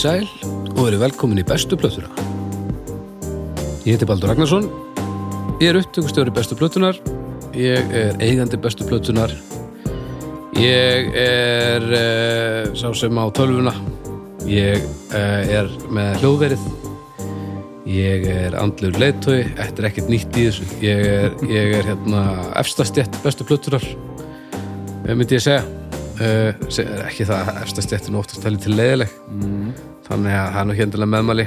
Sæl og verið velkomin í bestu plötuna. Ég heiti Baldur Ragnarsson, ég er upptökustjóri bestu plötunar, ég er eigandi bestu plötunar, ég er uh, sá sem á tölvuna, ég uh, er með hljóðverið, ég er andlur leiðtói, þetta er ekkert nýtt í þessu, ég er, ég er hérna efstastjett bestu plötunar, eh, myndi ég segja. Uh, ekki það að efstastjettin oftast tæli til leiðileg Mm. þannig að það er nú hérndilega meðmæli.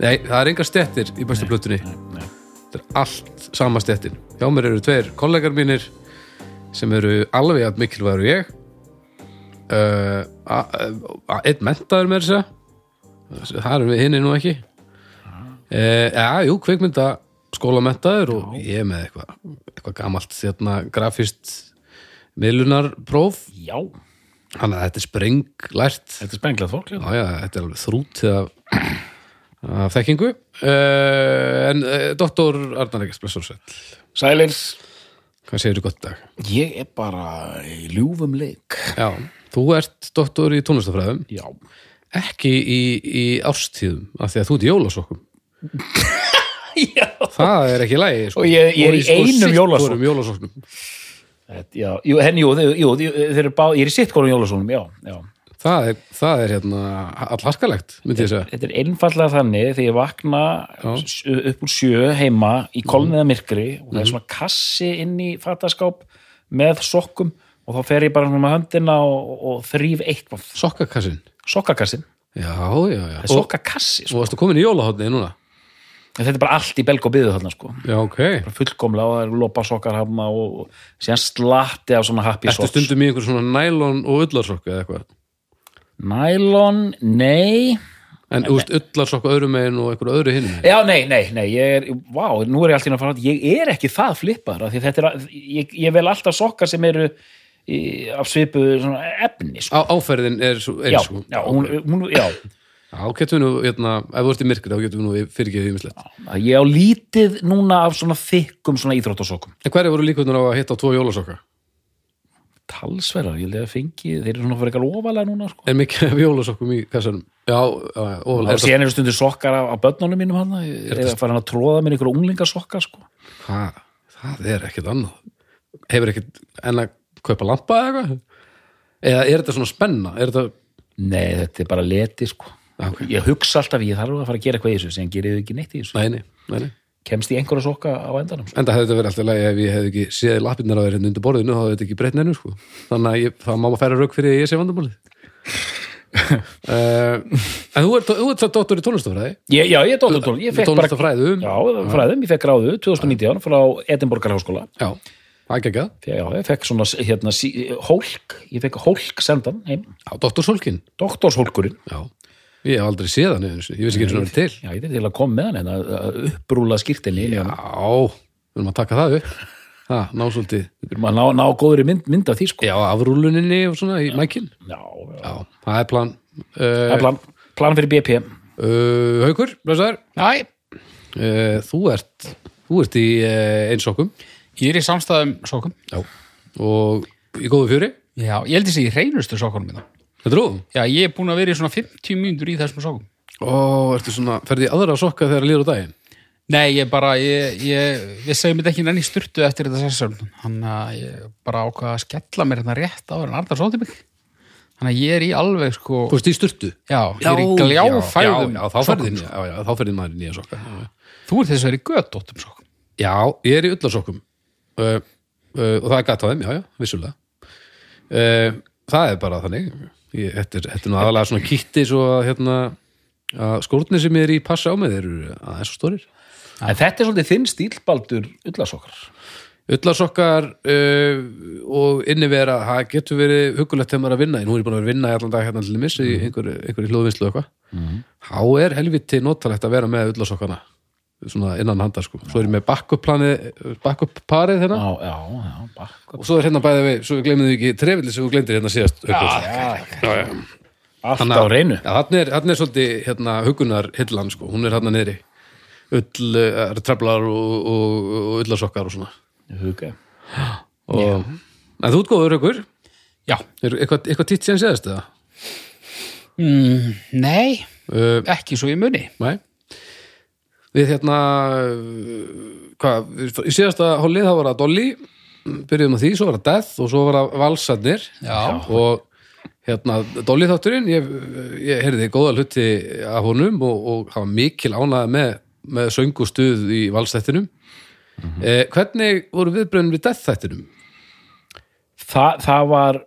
Nei, það er engar stettir í bestu plötunni. þetta er allt sama stettin hjá mér eru tveir kollegar mínir sem eru alveg að mikilvægur og ég. Uh, einn mentaður með þess það erum við hinni nú ekki. Uh, já, jú, kveikmynda skólamentaður og ég er með eitthvað eitthvað gamalt þérna grafist miðlunarpróf. Já, þannig að þetta er sprenglært þetta er spenglað fólk já. Já, þetta er alveg þrút af, af þekkingu. Uh, en uh, doktor Arnar Ekkert blessur sæll, Sælins hvað segir þú gott dag? Ég er bara í ljúfum leik. Já, þú ert doktor í tónlistafræðum Já. Ekki í, í árstíðum af því að þú ert í jólasokkum. Já, það er ekki lægi sko. Og ég- ég er í einum jólasokk. hvorum jólasokkum já henni, jú, jú, þeir eru bá, ég er í sitt konum jólasónum, já, já. Það er, það er hérna allharkalegt, myndi ég segja. Þetta er einfallega þannig þegar ég vakna Já. upp úr sjö heima í kolniða myrkri og það er svona kassi inn í fataskáp með sokkum og þá fer ég bara með höndina og, og þrýf eitthvað. Sokkakassin? Sokkakassin, Já, já, já. Það er sokkakassi Og sko. varstu komin í jólahotni núna? En þetta er bara allt í belg og byðu þarna sko. Já, ok. Bara fullkomlega og það eru lopa sokkar hafna og, og síðan slatti af svona happy socks. stundum í einhver svona nælon og ullarsokk eða eitthvað? nylon, nei. En þú veist, ullarsokk öðrum megin og einhver öðru hinn já, nei, nei, nei, ég er vá, nú er ég alltaf að fara ég er ekki það flippar af því þetta er, að- ég, ég vel alltaf sokkar sem eru í, af svipu svona efni sko. Á, áferðin er er já, sko já, hún, hún, já, Já, getum við nú, hérna, ef þú ert í myrkri þá getum við nú fyrirgeðið að ég á lítið núna af svona þykkum svona íþróttasokkum En hverju voru líkunar á að hitta á tvo jólasokka? talsverðar, ég held að fengi þeir eru svona fyrir eitthvað ofalega núna sko. Er mikið af jólasokkum í kassanum? Já, já, og ofalega síðan eru stundir sokkar af, af börnunum mínum hann að fara hann að tróða mér einhverju unglingasokkar sko. það, það er ekkert annað Hefur ekkert en að kaupa lampa eða eitthvað? Eða er þetta svona spenna? Er þetta, nei, þetta er bara leti sko. Já, ok. ég hugsa alltaf, ég þarf að fara að gera eitthvað í þessu sem gerir ekki neitt í þessu. Nei, nei, nei, kemst í einhverja sokka á endanum sko. En það hefði þetta verið alltaf lagi ef ég hefði ekki séð lappirnar á þér hérna undir borðinu þá hefði þetta ekki breytt neinu sko. Þannig að ég, það má maður færa rauk fyrir að ég sé vandamálið. Uh, En þú ert, ert það dóttur í tónlistafræði já, ég er ég fekk bara Tónlistafræðum já, fræðum, ég fekk ráðu 2019 frá Edinborgar háskóla Já, ekki já, ég fekk svona hérna, hólk, ég fekk hólk sendan heim, Já, Dr. Solkin doktorshólkurinn. Já, ég hef aldrei séð hann einu sinni. Ég vissi ekki eins og hann er til já, ég er til að koma með hann en að, að upprúla skýrtinni Já, við erum að taka það upp. Það, ná svolítið. Við erum að ná, ná góðri mynd, mynd af því sko. Já, afrúluninni og svona í mækin. Já, já. Já, það er plan. Það uh, er plan, plan fyrir BP uh, Haukur, blessaður. Æ, uh, Þú ert Þú ert í uh, einsokkum ég er í samstæðum sokkum. Já Og í góðu fjöri. Já, ég held þessi í hreinustu sokkunum minna. Þetta er þú? Já, ég er búin að vera í svona 50 mínútur í þessum sokkum. Ó, ertu svona, ferði í aðra sokka þegar líður á daginn? Nei, ég bara, ég, ég, ég segi mér ekki nenni styrtu eftir þetta sessum. Þannig að ég bara ákvað að skella mér hérna rétt á en Arnar sóti mig. Þannig að ég er í alveg sko, Þú ert í sturtu? já, ég er í gljáfæðum Já, já, þá ferði, já, já, þá ferði maður í nýja sokka Þú ert þess að vera í gödóttum sokkum. Já, ég er í ullarsokkum uh, uh, og það er gætt á þeim, já, já, vissulega uh, Það er bara þannig ég, þetta, er, þetta er nú aðalega svona kitti svo að hérna að skórnir sem er í passa á þeir eru aðeins svo stórir. En þetta er svolítið þinn stílbaldur ullasokkar. Ullarsokkar uh, og innivera, það getur verið hugulegt þegar maður er að vinna, en hún er búin að vera að vinna allan dag hérna til þess í einhverju, einhverju hljóðvinnslu og eitthvað, þá er helviti notalegt að vera með ullarsokkana svona innan handar sko, svo er ég með backup planið, backup parið hérna já, já, já, bakk og svo er hérna bæði við, svo við glemum því ekki trefildi sem við glemdir hérna síðast Haukur. já, já. allt Þannig á reynu hann er, hann er svolítið hérna, hugunar hillan, sko, hún er hérna niðri ull, uh, treflar og, og, og ullasokkar og svona Huga. og, en þú ert góður, Haukur Já, er eitthvað, eitthvað titt síðan séðast eða? Mm, nei, Uh, ekki svo í muni. nei. Við hérna, hvað, í síðasta hólið þá var það Dolly, byrjuðum á því, svo var það Death og svo var það Valsarnir. Já. Og hérna, Dolly þátturinn, ég, ég heyrði góða hluti af honum og, og hafa mikil ánæði með, með söngustuð í Valsþættinum. eh, hvernig voru viðbröðin við Death þættinum? Þa, það var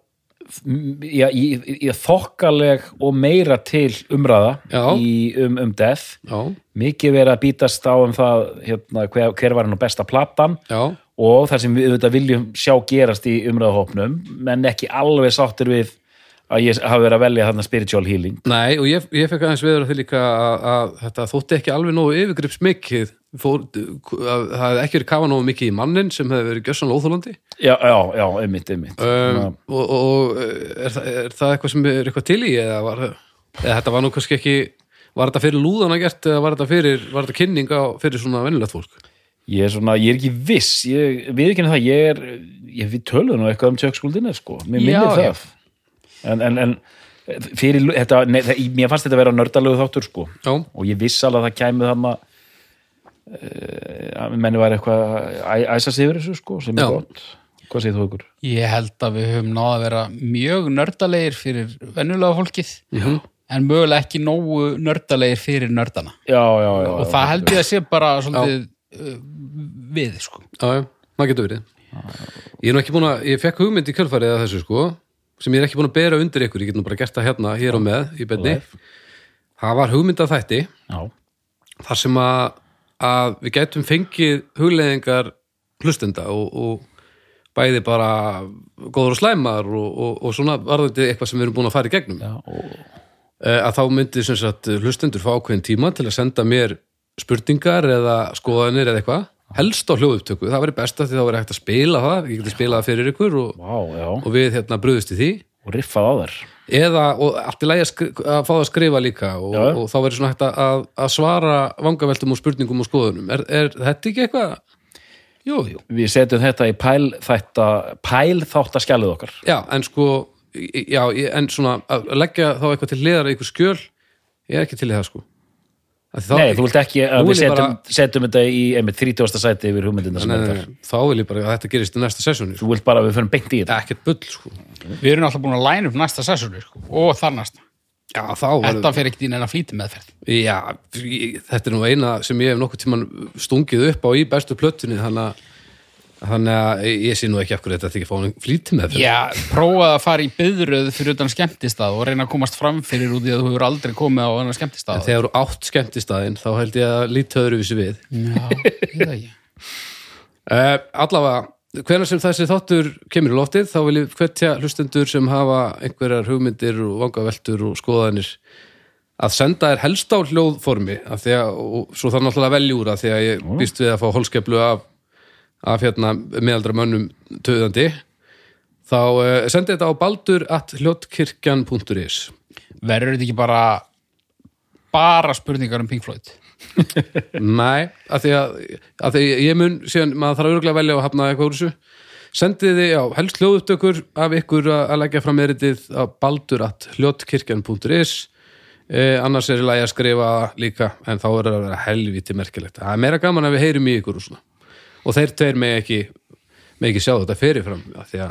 já, í, í þokkaleg og meira til umræða í, um, um death. Já, mikið verið að bítast á um það hérna, hver, hver var hann á besta platan. Já, og það sem við auðvitað viljum sjá gerast í umræðahópnum menn ekki alveg sáttir við að ég hafi verið að velja þarna spiritual healing. Nei, og ég, ég fekk aðeins veður að því líka að, að þetta þótti ekki alveg nógu yfirgrips mikið fór, að, það hefði ekki verið kafa nógu mikið í mannin sem hefði verið gjössanlega óþólandi já, já, já, einmitt, einmitt. Um, og, og, og er, er það eitthvað sem er eitthvað til í eða, var, eða þetta var nú kannski ekki var þetta fyrir lúðana gert eða var þetta fyrir var þetta kynning á fyrir svona venjulegt fólk? Ég er svona, ég er ekki viss ég við ekki það, ég er ég, við töluðum nú eitthvað um tjökskuldinni sko, mér minnir það. En, en, en fyrir, þetta, nei, það, mér fannst þetta að vera nördalegu þáttur sko. Já, og ég viss alveg að það kæmi þarna menni var eitthvað að æsa sig yfir þessu sko, sem er Já. gott hvað segir þú ykkur? Ég held að við höfum náða að vera mjög nördalegir fyrir venjulega fólkið Mhm. en mögulega ekki nógu nördalegir fyrir nördana Já, já, já, og það held ég að sé bara svolítið uh, við sko. já, já, maður getur verið Ég er nú ekki búin að, ég fekk hugmynd í kjölfarið að þessu sko, sem ég er ekki búin að bera undir ykkur, ég get nú bara gert það hérna, hér og með í benni, það var hugmynd að þætti já, þar sem að, að við gætum fengið hugleðingar hlustenda og, og bæði bara góður og slæmar og, og, og svona varðandi eitthvað sem við erum búin að fara í gegnum. Já Eh, að þá myndi sagt hlustendur fá ákveðin tíma til að senda mér spurningar eða skoðanir eða eitthvað helst á hljóðupptöku, það væri best að því þá væri hægt að spila það, ég geti spilað það fyrir ykkur og, og við hérna bröðust í því og riffað á þær. Eða, og allt í lagi að, að fá það að skrifa líka og, og þá verður svona hægt að, að svara vangaveltum og spurningum og skoðunum. Er, er þetta ekki eitthvað? Jú, jú. Við setjum þetta í pæl þetta pæl þáttaskjalið okkar. Já, en sko já, en svona að leggja þá eitthvað til hliðar eitthvað skjöl, ég er ekki til það sko þá, Nei, þú vilt ekki að við setjum, bara- setjum þetta í einmitt 30. sæti yfir hugmyndina sem þetta nei, þá vil ég bara að þetta gerist í næsta sessjóni Þú vilt bara að við fyrir beint í þetta ekkert bull sko Við erum alltaf búin að læna upp næsta sessónu sko. og þar næsta. Já, þá Þetta fer ekkert í neina flýti meðferð. Já, þetta er nú eina sem ég hef nokkuð tíman stungið upp á í bestu plötunni þannig að þannig að ég sé nú ekki af hverju þetta ekki fáin flýti með Já, prófaði að fara í byðröð fyrir utan skemmtistað og reyna að komast fram fyrir út í að þú hefur aldrei komið á annar skemmtistað. Þegar þú átt skemmt í staðinn þá held ég að lítið öðruvísi við Já, ég veit ekki. uh, Allavega, hvenær sem þessi þáttur kemur í loftið þá vil ég hvetja hlustendur sem hafa einhverjar hugmyndir og vangaveltur og skoðanir að senda þér helst á hljóðformi því að, og svo náttúrulega að velja úr af því að ég býst við að fá holskeplu af, af hérna meðaldra mönnum töðandi þá uh, sendi þetta á baldur at hljótkirkjan.is Verður þetta ekki bara bara spurningar um Pink Floyd? Nei, af því að, að því ég mun síðan, maður þarf örgulega að velja að hafna eitthvað úr þessu. Sendið þið, já, helst hljóðupptökur af ykkur að leggja fram eritið á baldur at hljótkirkjan.is eh, annars er lagi að skrifa líka, en þá er það að vera helviti merkilegt, það er meira gaman að við heyrum í ykkur og svona, og þeir tveir með ekki með ekki sjá þetta fyrirfram að, já,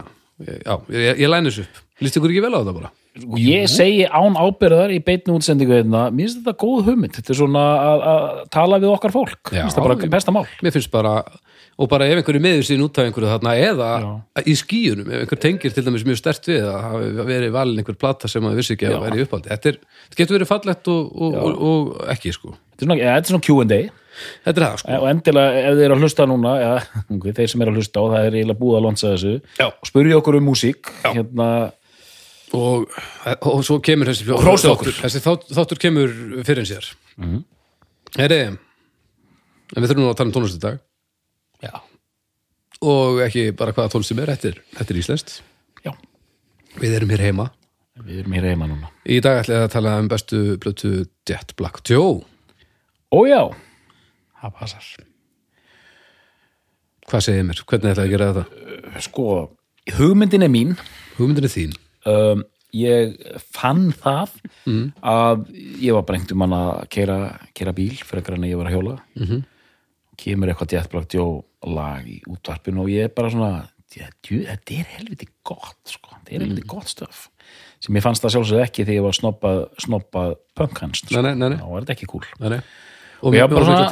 ég, ég læni þessu upp. Líst ykkur ekki vel á þetta bara? Ég segi án ábyrðar í beitni útsendingu hérna, mér finnst þetta góð hugmynd. Þetta er svona að, tala við okkar fólk. Já, mér finnst það bara besta mál. Mér finnst bara og bara ef einhverju meður sín út af einhverju þarna eða í skíunum, ef einhver tengir til dæmis mjög stert við að hafi verið valin einhver plata sem að vissi ekki að væri í uppáldi þetta, er, þetta getur verið fallegt og, og, og, og ekki sko, þetta er svona, ja, þetta svona Q&A þetta er það sko. Og endilega ef þið eru að hlusta núna ja, þeir sem eru að hlusta og það er eiginlega búið að lonsa þessu. Já. og spurja okkur um músík hérna, og, og svo kemur þessi Og hrósið okkur. þessi þátt, þáttur kemur fyrir en sér. Mm -hmm. Heri, en við þurfum nú að tala um tónlist í dag Já. og ekki bara hvaða tónlist sem er, þetta er, þetta er íslenskt. Já, við erum hér heima. Við erum hér heima núna. Í dag ætla ég að tala um bestu blötu Jet Black Joe ójá, Það passar. hvað segir mér, hvernig ætla ég að gera þetta sko hugmyndin er mín hugmyndin er þín um, ég fann það Mm. að ég var brengt um hann að keira, keira bíl frekar en að ég var að hjóla Mhm. -hmm. kemur eitthvað Jetblack Joe lag í útvarpinu og ég er bara svona "Ja, djú, þetta er helviti gott sko. þetta er Mm. helviti gott stöf sem ég fannst það sjálfsögðu ekki þegar ég var snoppað, snoppað punkhans Nei, nei, nei, nei. þá var þetta ekki cool Nei, nei. Og ég bara svona-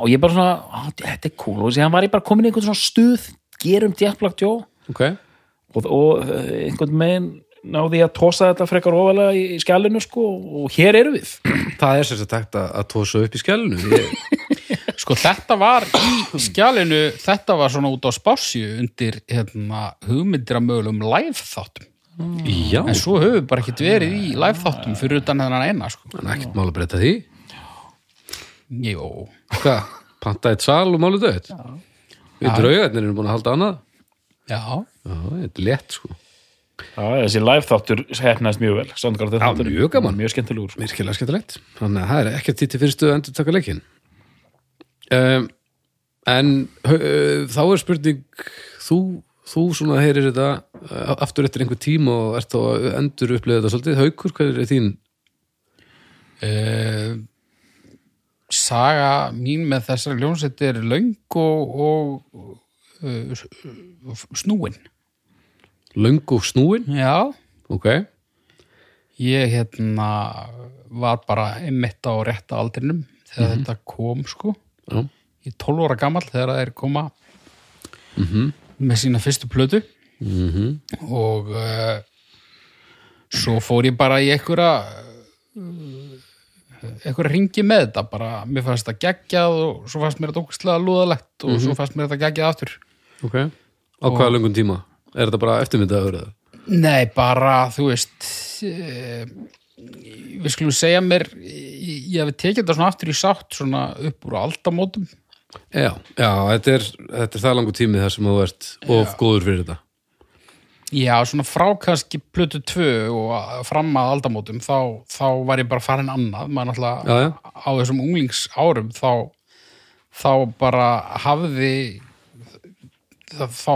og ég bara svona, þetta er cool. Og síðan var ég bara komin í einhvern svona stuð gerum Jetblack Joe Ok, og, og eh, einhvern megin náði ég að tósa þetta frekar ofalega í, í skjálinu sko og hér eru við. Það er sér að takt að, að tósa upp í skjálinu ég, Sko þetta var í skjalinu, þetta var svona út á spásju undir hérna, hugmyndir að mögulegum live þáttum. Já, En svo höfum við bara ekkert verið í live þáttum fyrir utan hennan eina, sko. er ekkert mál að breyta því Jó, Hvað, panta eitt sal og málu döð Við draugarnir erum búin að halda annað. Já, Já, þetta er létt sko. Já, þessi live þáttur hefnaðist mjög vel. Sandgarður Já, þáttur mjög gaman. Mjög skemmtilegur. Sko. Virkilega skemmtilegt. Þannig að það er ekkert títi fyrstu að endur taka leikin um, En uh, þá er spurning þú, þú svona heyrir þetta uh, aftur eftir einhver tíma og ert þá að endur upplifa þetta svolítið. Haukur, hvað er þín? uh, saga mín með þessari ljónsett er löng og, og uh, snúin. Löng og snúin? Já, Ok, ég hérna var bara einmitt á rétta aldrinum þegar þetta kom sko. Já, ég er 12 ára gamall þegar það er koma með sína fyrstu plötu. Mhm. Og uh, svo fór ég bara í einhverja uh, einhverja ringi með þetta bara, mér fannst þetta geggjað og svo fannst mér þetta ókvæslega lúðalegt og svo fannst mér þetta geggjað aftur. Ok, á hvaða löngum tíma? Er þetta bara eftirmyndaður eða? Nei, bara, þú veist uh, við skulum segja mér ég, hefði tekið þetta svona aftur í sátt svona upp úr aldamótum. Já, já þetta, er, þetta er það langu tími þar sem þú ert of góður fyrir þetta Já, svona frá kannski plötu 2 og fram að aldamótum þá, þá var ég bara farin annað. Maður náttúrulega Já, já. á þessum unglingsárum þá, þá bara hafði þá,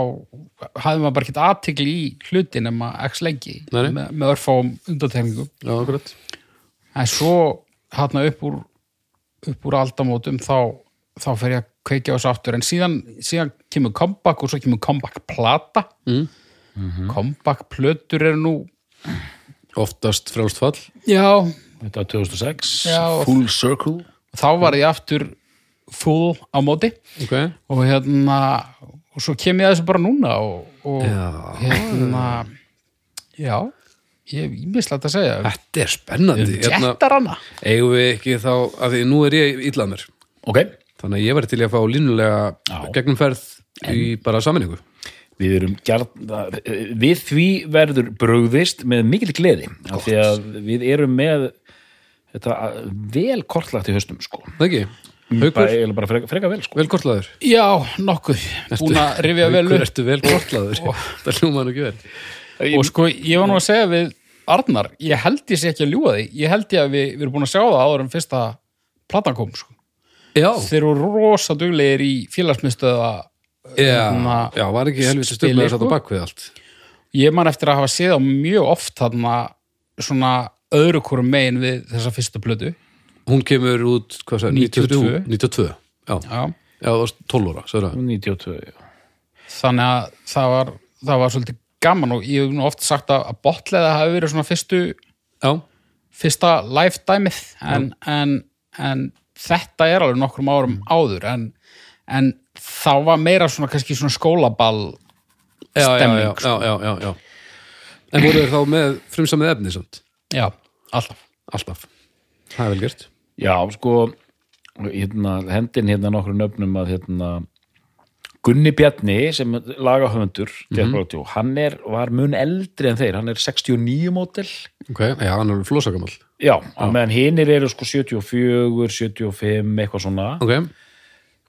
hafði maður bara ekkert aðtikli í hluti nema x lengi Nei, nei. með, með örfáum undantekningum. Já, akkurat. En svo hérna upp úr upp úr aldamótum þá, þá fer ég að kveikja á þessu aftur. En síðan, síðan kemur comeback og svo kemur comeback plata mm. comeback plötur eru nú Oftast frjálst fall. Já, Þetta var 2006 Já. Full Circle. þá var ég aftur full á móti. Ok, og hérna og svo kem ég að þessu bara núna og, og Já. hérna já, ég hef ímislegt að segja. Þetta er spennandi. Hérna, Eigum við ekki þá, að því nú er ég illað mér. Ok, Þannig að ég væri til í að fá línulega Já. gegnumferð í bara saminningu við erum gjarn, við því verður brugðist með mikil gleði af því að við erum með þetta vel kortlagt í höstum sko. Það ekki? bara, bara freka, freka vel sko. vel kortlaður já, nokkuð, búin að rifja vel upp. ertu vel kortlaður Það hljóma nú ekki vel. Og sko, ég var nú að segja við Arnar, ég held ég sé ekki að ljúga því. Ég held ég að við, við erum búin að sjá það áður en fyrsta platan kom sko. Já, þeir eru rosa duglegir í félagsmyndstöða já, hérna, já, var ekki helviti spili, stöflega að setja bak við allt? Ég man eftir að hafa séð á mjög oft þarna svona öðru hvorum megin við þessa fyrstu plötu. Hún kemur út, hvað sagði, 92. 92, já, já, já, það var 12 ára, sagði það. 92 já. þannig að það var, það var svolítið gaman og ég hef nú oft sagt að, botleða hafi verið svona fyrstu Já, fyrsta lifedæmið en, en, en þetta er alveg nokkrum árum áður en, en þá var meira svona kannski svona skólaball já, já, Stemming, já, já, já, já, já. En voru þeir þá með frumsamið efni samt? já, alltaf. Alltaf, það er vel gert. Já, sko hérna, hendin hérna nokkru nöfnum að hérna Gunni Bjarni sem lagahöfundur mm -hmm. hann er, var mun eldri en þeir. Hann er 69 mótel Ok, já, hann er alveg flósagamall Já, á meðan hinir eru sko 74, 75 eitthvað svona. Ok,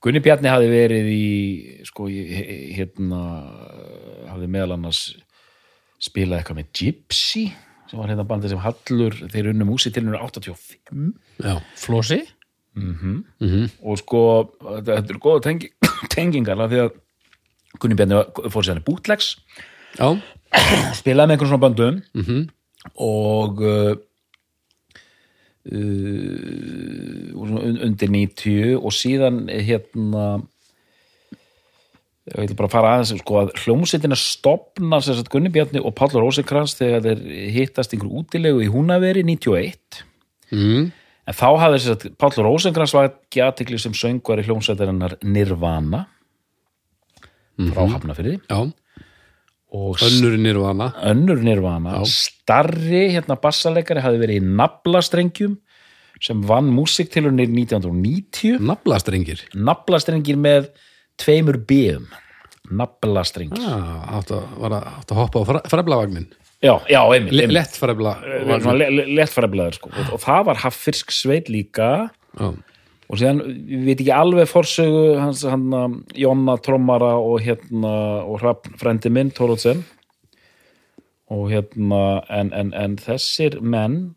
Gunni Bjarni hafi verið í sko, hérna hafi meðal annars spilað eitthvað með Gypsy sem var hérna bandið sem Hallur þeir unnu músi til hennar 85 já, Flósi og sko, þetta, eru góða tengi, tengingar því að Gunni Bjarni fór sér hann í bootlegs. Já, spilaði með einhvern svona böndum. Mhm, og uh, undir 90 og síðan hérna ég vil bara fara aðeins sko að hljómsveitina sagt Gunni Bjarni og Páll Rósinkrans þegar þeir hittast einhver útilegu í Húnaveri 91 mm. en þá hafði Rósinkrans var ekki aðtikli sem söngvar í hljómsveitarinnar Nirvana frá Hafnafyrði Já, önnur nýrvana önnur Nirvana. Starri hérna bassaleikari hafði verið í naflastrengjum sem vann músiktilunir 1990 Naflastrengir. Naflastrengir með tveimur bíum naflastrengir. Ah, átt, að, hoppa á fre- freflavagnin já, já, einmitt, Le, einmitt. Lett sko. og, og það var haffirsk sveit líka. Já, og síðan, við veit ekki alveg forsögu hans, hann, um, Jonna Trommara og hérna, og Hrafn frendi minn, Tórótsen og hérna en, en, en þessir menn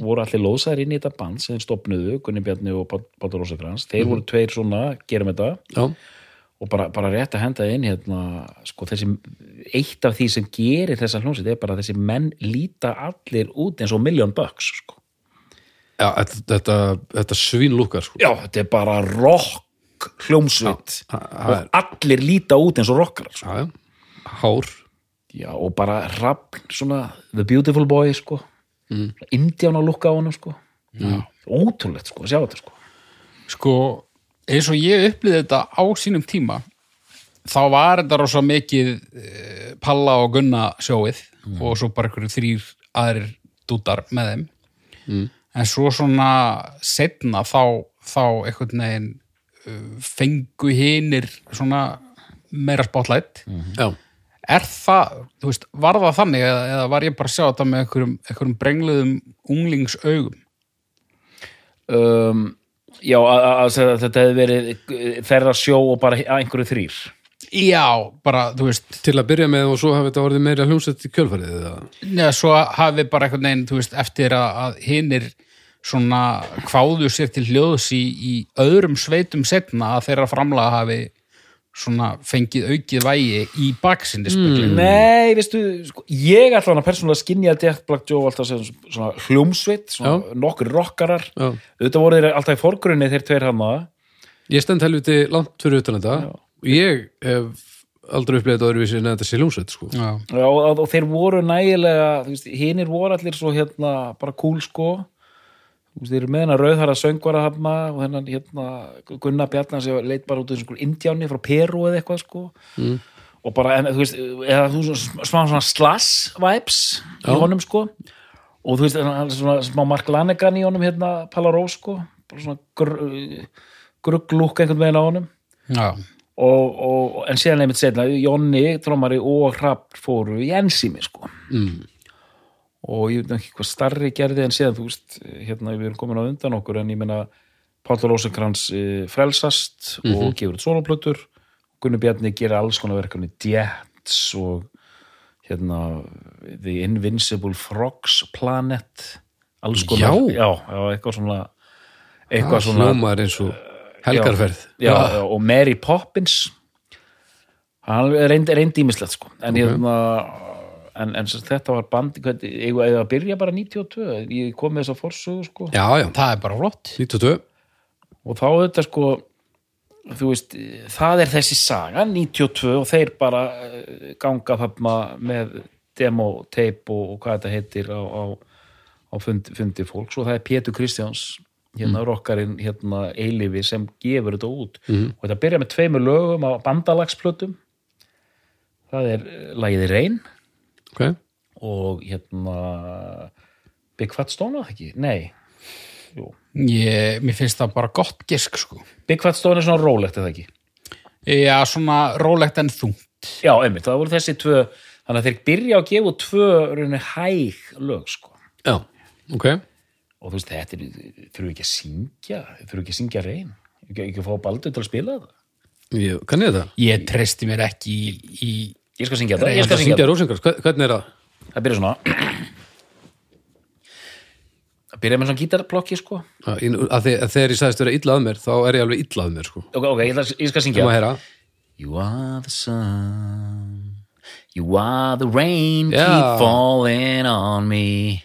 voru allir lóðsæðir inn í þetta band sem stopnuðu, Gunni Bjarni og Bátur Rósakrans, þeir voru tveir svona gerum þetta. Já, og bara, bara rétt að henda inn hérna, sko, þessi, eitt af því sem gerir þessa hljómsveit er bara að þessi menn líta allir út eins og million bucks sko. Já þetta, þetta, þetta svínlúkar sko. já, þetta er bara rock hljómsveit er- og allir líta út eins og rockarar sko. já, já. Hár já, og bara rafn svona, the beautiful boy sko. mm. indjána lukka á honum sko. já. ótrúlegt sko, að sjá þetta sko. sko, eins og ég upplýði þetta á sínum tíma þá var þetta rosa mikið eh, Palla og Gunna sjóið og svo bara einhverju þrýr aðrir dútar með þeim en svo svona setna þá, þá einhvern veginn uh, fengu hinir svona meira spotlight. Já, er það, þú veist, var það þannig eða, eða var ég bara að sjá þetta með einhverjum, einhverjum brengluðum unglingsaugum? Um, já, að, að, að þetta hefði verið þeirra sjó og bara einhverju þrýr já, bara, þú veist til að byrja með og svo hafi þetta orðið meira hljómsett í kjölfarið eða? neða, svo hafi bara einhvern veginn, þú veist, eftir að, að hinnir svona kváðu sér til hljóðs í, í öðrum sveitum setna að þeirra framlaga hafi svona fengið aukið vægi í baksinni mm. Nei, veistu, sko, ég ætla hann að persónulega skinja Death Black Joe alltaf sem svona hljómsveit, svona nokkur rockarar Já. auðvitað voru þeir alltaf í forgrunni þeir tveir hann Ég stend helviti langt fyrir utan þetta ég hef aldrei upplegað þetta öðruvísi en þetta sé hljómsett sko. Já, Já, og, og þeir voru nægilega þú veist, hinir voru allir svo hérna bara cool sko. Þú veist, þeir eru með hennar rauðhara söngvara hafna og þennan hérna Gunnar Bjarnar sem leit bara út af einhver indjáni frá Peru eða eitthvað sko. Mm. og bara, en, þú veist, eða þú svona, smá svona slass vibes í honum sko. Og þú veist, hann er svona smá Mark Lanegan í honum hérna, Palaró sko. Bara svona gr grugglúk einhvern veginn á honum. Já, og, og, en síðan einmitt setna Jonni, Trómari og Hrafn fóru í ensími sko mm. og ég veit ekki hvað starri gerði en síðan þú veist, hérna við erum komin á undan okkur en ég meina Páll Rósenkrans e, frelsast og gefur út soloplötur Gunni Bjarni gerir alls konar verkefni Jets og hérna The Invincible Frogs Planet alls konar, Já. já, já eitthvað svona eitthvað svona eins og helgarferð. Já, já, og Mary Poppins. Hann reyndi, reyndi ímislegt sko. En hérna en, en þetta var ég að byrja bara 92 ég kom með þess að forsögu sko. Já, já, það er bara flott. 92 og þá þetta sko þú veist, það er þessi saga 92 og þeir bara eh, ganga þarna með demo, tape og, og hvað þetta heitir á, á, á fundi, fundi fólks. Og það er Pétur Kristjáns hérna rockarinn hérna eilifi sem gefur þetta út. Og þetta byrja með tveimur lögum á bandalagsplötum. Það er eh, lagið Reyn. Ok, og hérna Big Fat Stone það ekki? Nei. Ég, mér finnst það bara gott gisk sko. Big Fat Stone er svona rólegt eða ekki? já, svona rólegt en þungt. Já, einmitt, það voru þessi tvö þannig að þeir byrja að gefa tvö hæg lög sko. Já, ok og þú veist, þetta þurfu ekki að syngja? Þurfu ekki að syngja reyn ekki, ekki að fá baldur til að spila það ég, Kann ég þetta? ég treysti mér ekki í, í Ég skal syngja það, ég Það skal syngja það hvernig er það? Það byrja svona. Það byrja með svona gítarblokki sko. Að að Þegar ég sagðist vera illa að mér þá er ég alveg illa að mér sko. Ok, ok, ég, ég skal syngja. Heyra. You are the sun. You are the rain, Já. keep falling on me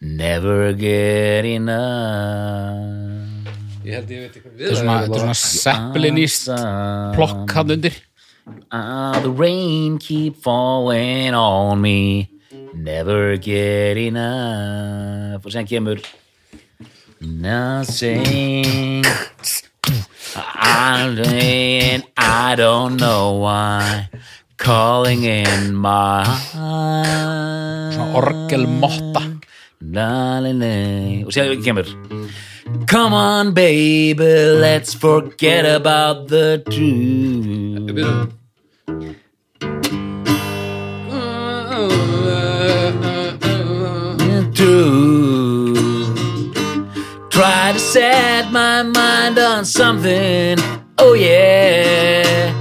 Never get enough. Ég held ég veit ekki hvað Þetta er svona, þetta er svona seppelinist plokk hann undir. Ah, the rain keep falling on me. Never get enough. Og sen kemur Nothing. I, I don't know why. Calling in my Svona orgelmotta Come on baby, let's forget about the truth. True Try to set my mind on something. Oh yeah.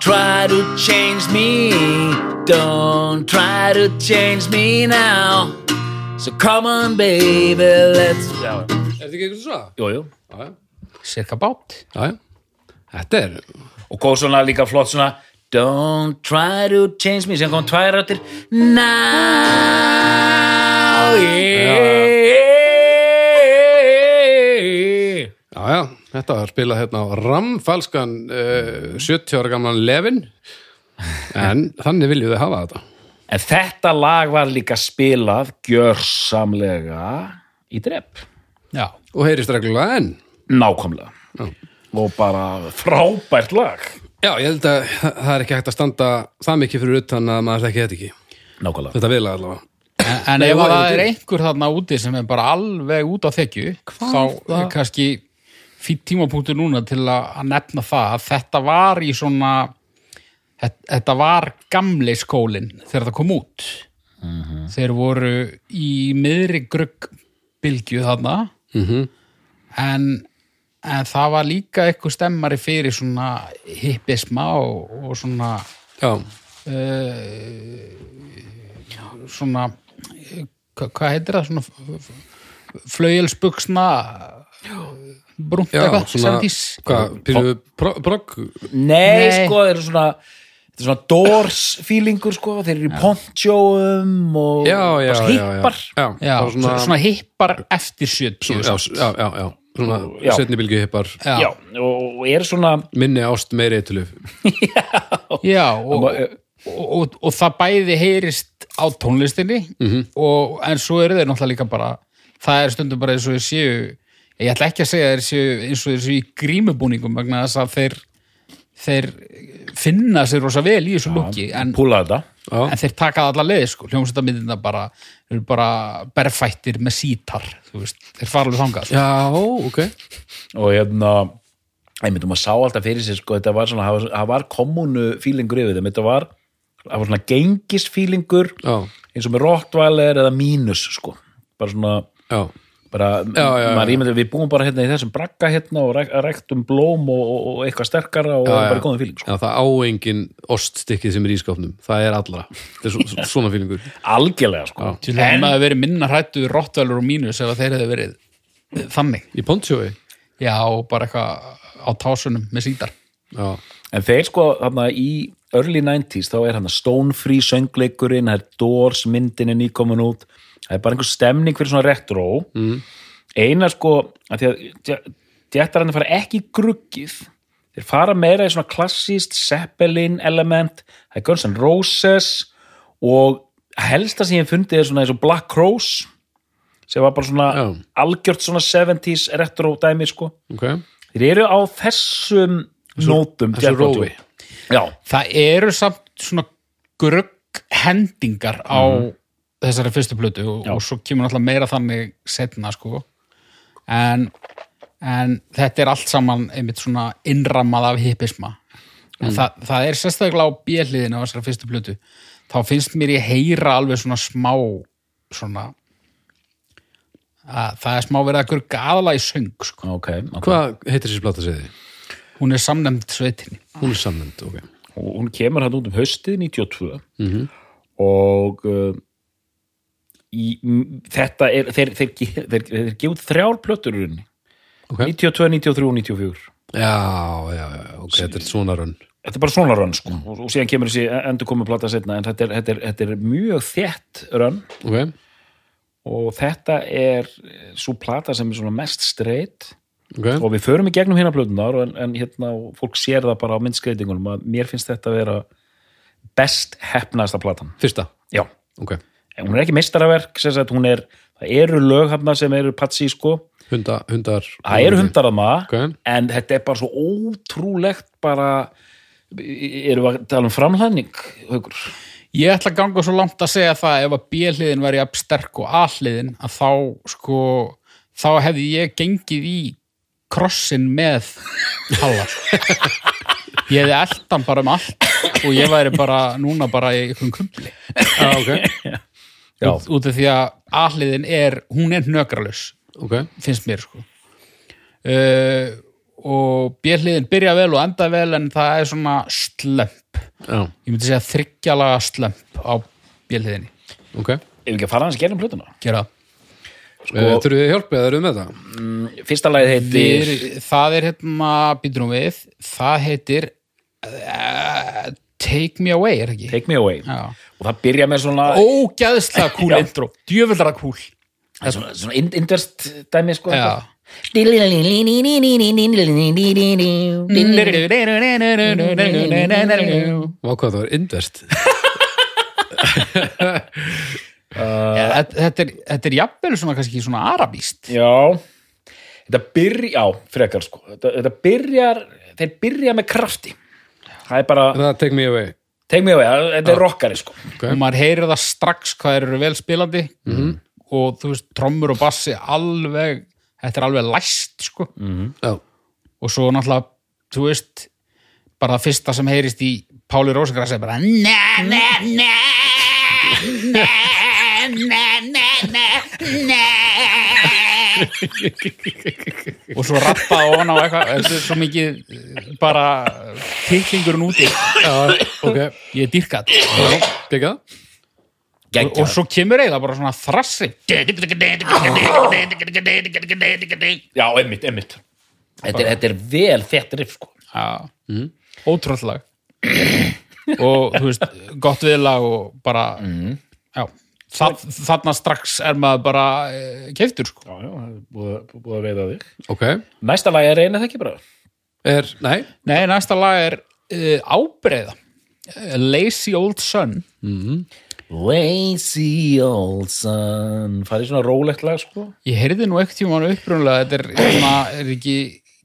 Try to change me. Don't try to change me now So come on baby, let's Já, Er þetta ekki eitthvað svo? jú, jú Já, já. cirka bát Já, já. Þetta er og góð svona líka flott svona Don't try to change me sem kom tvær rættir Now yeah. Já, já, þetta var spilað hérna á ramfalskan uh, 70 ára gamlan lefin en þannig viljum þið hafa þetta En þetta lag var líka spilað gjörsamlega í drepp já, og heyrist reglulega enn. Nákvæmlega. Já. og bara frábært lag. Já, ég held að það er ekki hægt að standa það mikið fyrir utan að maður þekki þetta ekki. Nákvæmlega. Þetta vil allavega. En, en ef það er einhver þarna úti sem er bara alveg út á þekju þá er kannski fýtt tímapunktur núna til að, að nefna það að þetta var í svona þetta, var gamli skólin þegar það kom út. Þeir voru í miðri gruggbylgju þarna. Mm en, en það var líka eitthvað stemmari fyrir svona hippisma og, og svona Já, svona hva, hvað heitir það? Svona flauelsbuksna brúnt já, eitthvað svona 70s. hvað, brogg Nei, Nei. sko, þeir eru svona þetta er svona Doors feelingur sko, þeir eru í ponchóum og Já, já, bara já, já, hippar. Svona, svona, svona hippar eftir 70 já, já, já, já, svona Já. setni bylgi hippar. Já, Já, og og eru svona minni ást meiri eituluf já og, og, og, og það bæði heyrist á tónlistinni Mhm. og, en svo eru þeir náttúrulega líka bara það er stundum bara eins og þeir séu ég ætla ekki að segja þeir séu eins og þeir séu í grímubúningum vegna þess að þeir þeir finna sér rosa vel í þessu lukki en, en þeir taka það alla leið sko, hljómsveitamindina bara eru bara berfættir með sítar þú veist, þeir fara alveg þangað já, ok. Og hérna einmitt, maður sá alltaf fyrir sér sko, þetta var svona, það var, kommunu fílingur yfir þeim, þetta var það var svona gengisfílingur eins og með Rottweiler eða Minus sko, bara svona já, bara, Já, já, maður já. ímyndi við búum bara hérna í þessum bragga hérna og ræktum blóm og, og, eitthvað sterkara og Já, bara góðum fíling sko. já, það á engin oststykkið sem er í skápnum, það er allra. Þetta er svo, svona fílingur algjörlega sko. Til að maður verið minna hrættu við Rottweiler og mínus ef að þeir hefði verið eh, þannig. Í pontsjói? Já, og bara eitthvað á tásunum með sítar. Já, En þeir sko þarna í early 90s þá er hann Stone Free söngleikurinn, það er Doors myndin er nýkomin út, það er bara einhver stemning fyrir svona retro mm. eina sko, að því að djættararnir fara ekki í gruggið. Þeir fara meira í svona klassíst Zeppelin element, það er Guns N' Roses og helsta sem ég hef fundið er svona eins og Black Crows sem var bara svona Já. algjört svona 70s retro dæmi sko. Ok. Þeir eru á þessum nótum þessu rófi. Já, það eru samt svona grugghendingar á þessari fyrstu plötu og, og svo kemur náttúrulega meira þannig setna sko. En, en þetta er allt saman einmitt svona innrammað af hippisma. En það, það er sérstaklega á bjöliðinu á þessari fyrstu plötu. Þá finnst mér ég heyra alveg svona smá svona að það er smá verið að grugga aðalega í söng sko. ok, ok. Hvað heitir þessi plata segði? hún er samnefnd sveitinni. Hún er samnend, ok. Og hún kemur hann út um haustið 92 og uh, í, þetta er þeir, þeir, þeir, þeir, út þrjár plötur í rauninni. Ok. 92, 93 og 94 Já, já, ok, þetta er svona rönn þetta er bara svona rönn sko. og, og síðan kemur þessi endur komið plata setna en þetta er, þetta er, þetta er mjög þétt rönn Ok, og þetta er svo plata sem er mest straight. Ok, og við förum í gegnum hérna plötunar en, en hérna fólk sér það bara á myndskreitingunum að mér finnst þetta að vera best hefnaðasta platan. Fyrsta? Já, Ok, en hún er ekki meistaraverk sem sagt, hún er, það eru lög hérna sem eru patsi sko, Hunda, hundar það eru hundar að maður Ok, en þetta er bara svo ótrúlegt bara erum við að tala um framhæðning haukur? Ég ætla að ganga svo langt að segja það ef að B-hliðin væri jafn sterk og A-hliðin að þá sko þá hefði ég gengið í krossin með Halla sko. Ég hefði eldan bara um allt og ég væri bara núna bara í einhverjum kumpli Já, ok, Já. út, út af því að A-hliðin er, hún er hnökralaus ok. finnst mér sko. Uh, og B-hliðin byrja vel og enda vel en það er svona slömp. Já, ég myndi segja þryggjalaga slömp á B-hliðinni. Ok. Ef við ekki að fara hans að gera um plötuna? Gera. Það sko, Þurfum við hjálp eða erum við með þetta? fyrsta lagið heitir Við, það er hérna, býtum við, það heitir uh, Take Me Away, er það ekki? Take Me Away. Já. Og það byrja með svona, Ógæðslega Já. intro, djöfuldara cool. svona, svona in- inverst dæmi sko Já. Vá hvað það var invest Ja, þetta, er, er jafnvel svona kannski svona arabíst. Já, þetta byrja, já, frekar sko þetta, þetta byrjar, þeir byrja með krafti það er bara, Það take me away take me away, þetta er rockari sko Ok. Og maður heyrir það strax hvað þeir eru vel spilandi og þú veist, trommur og bassi alveg, þetta er alveg læst sko. Já, Og svo náttúrulega, þú veist, bara það fyrsta sem heyrist í Páli Rósagræs er bara na na na na na na na na og svo rappa ofan á eitthvað þetta er svo mikið eh, bara titlingurinn úti. Já, ok ég er Gekka og, og svo kemur eiginlega bara svona þrassi. Já, einmitt, einmitt. Þetta þetta er vel þett riff sko. Já, mm. ótrúllag og þú veist, gott viðlag og bara já, það, þarna strax er maður bara e, keiftur sko. Já, já, það er búið, búið að veiða þig. Ok, Næsta lag er reyna það ekki bara. Er, nei? Nei, næsta lag er e, ábreiða. Eh, Lazy Old Sun. Lazy old son Farið svona rólegt lag sko. Ég heyrði nú ekkert tíma upprunlega þetta er, hérna, er ekki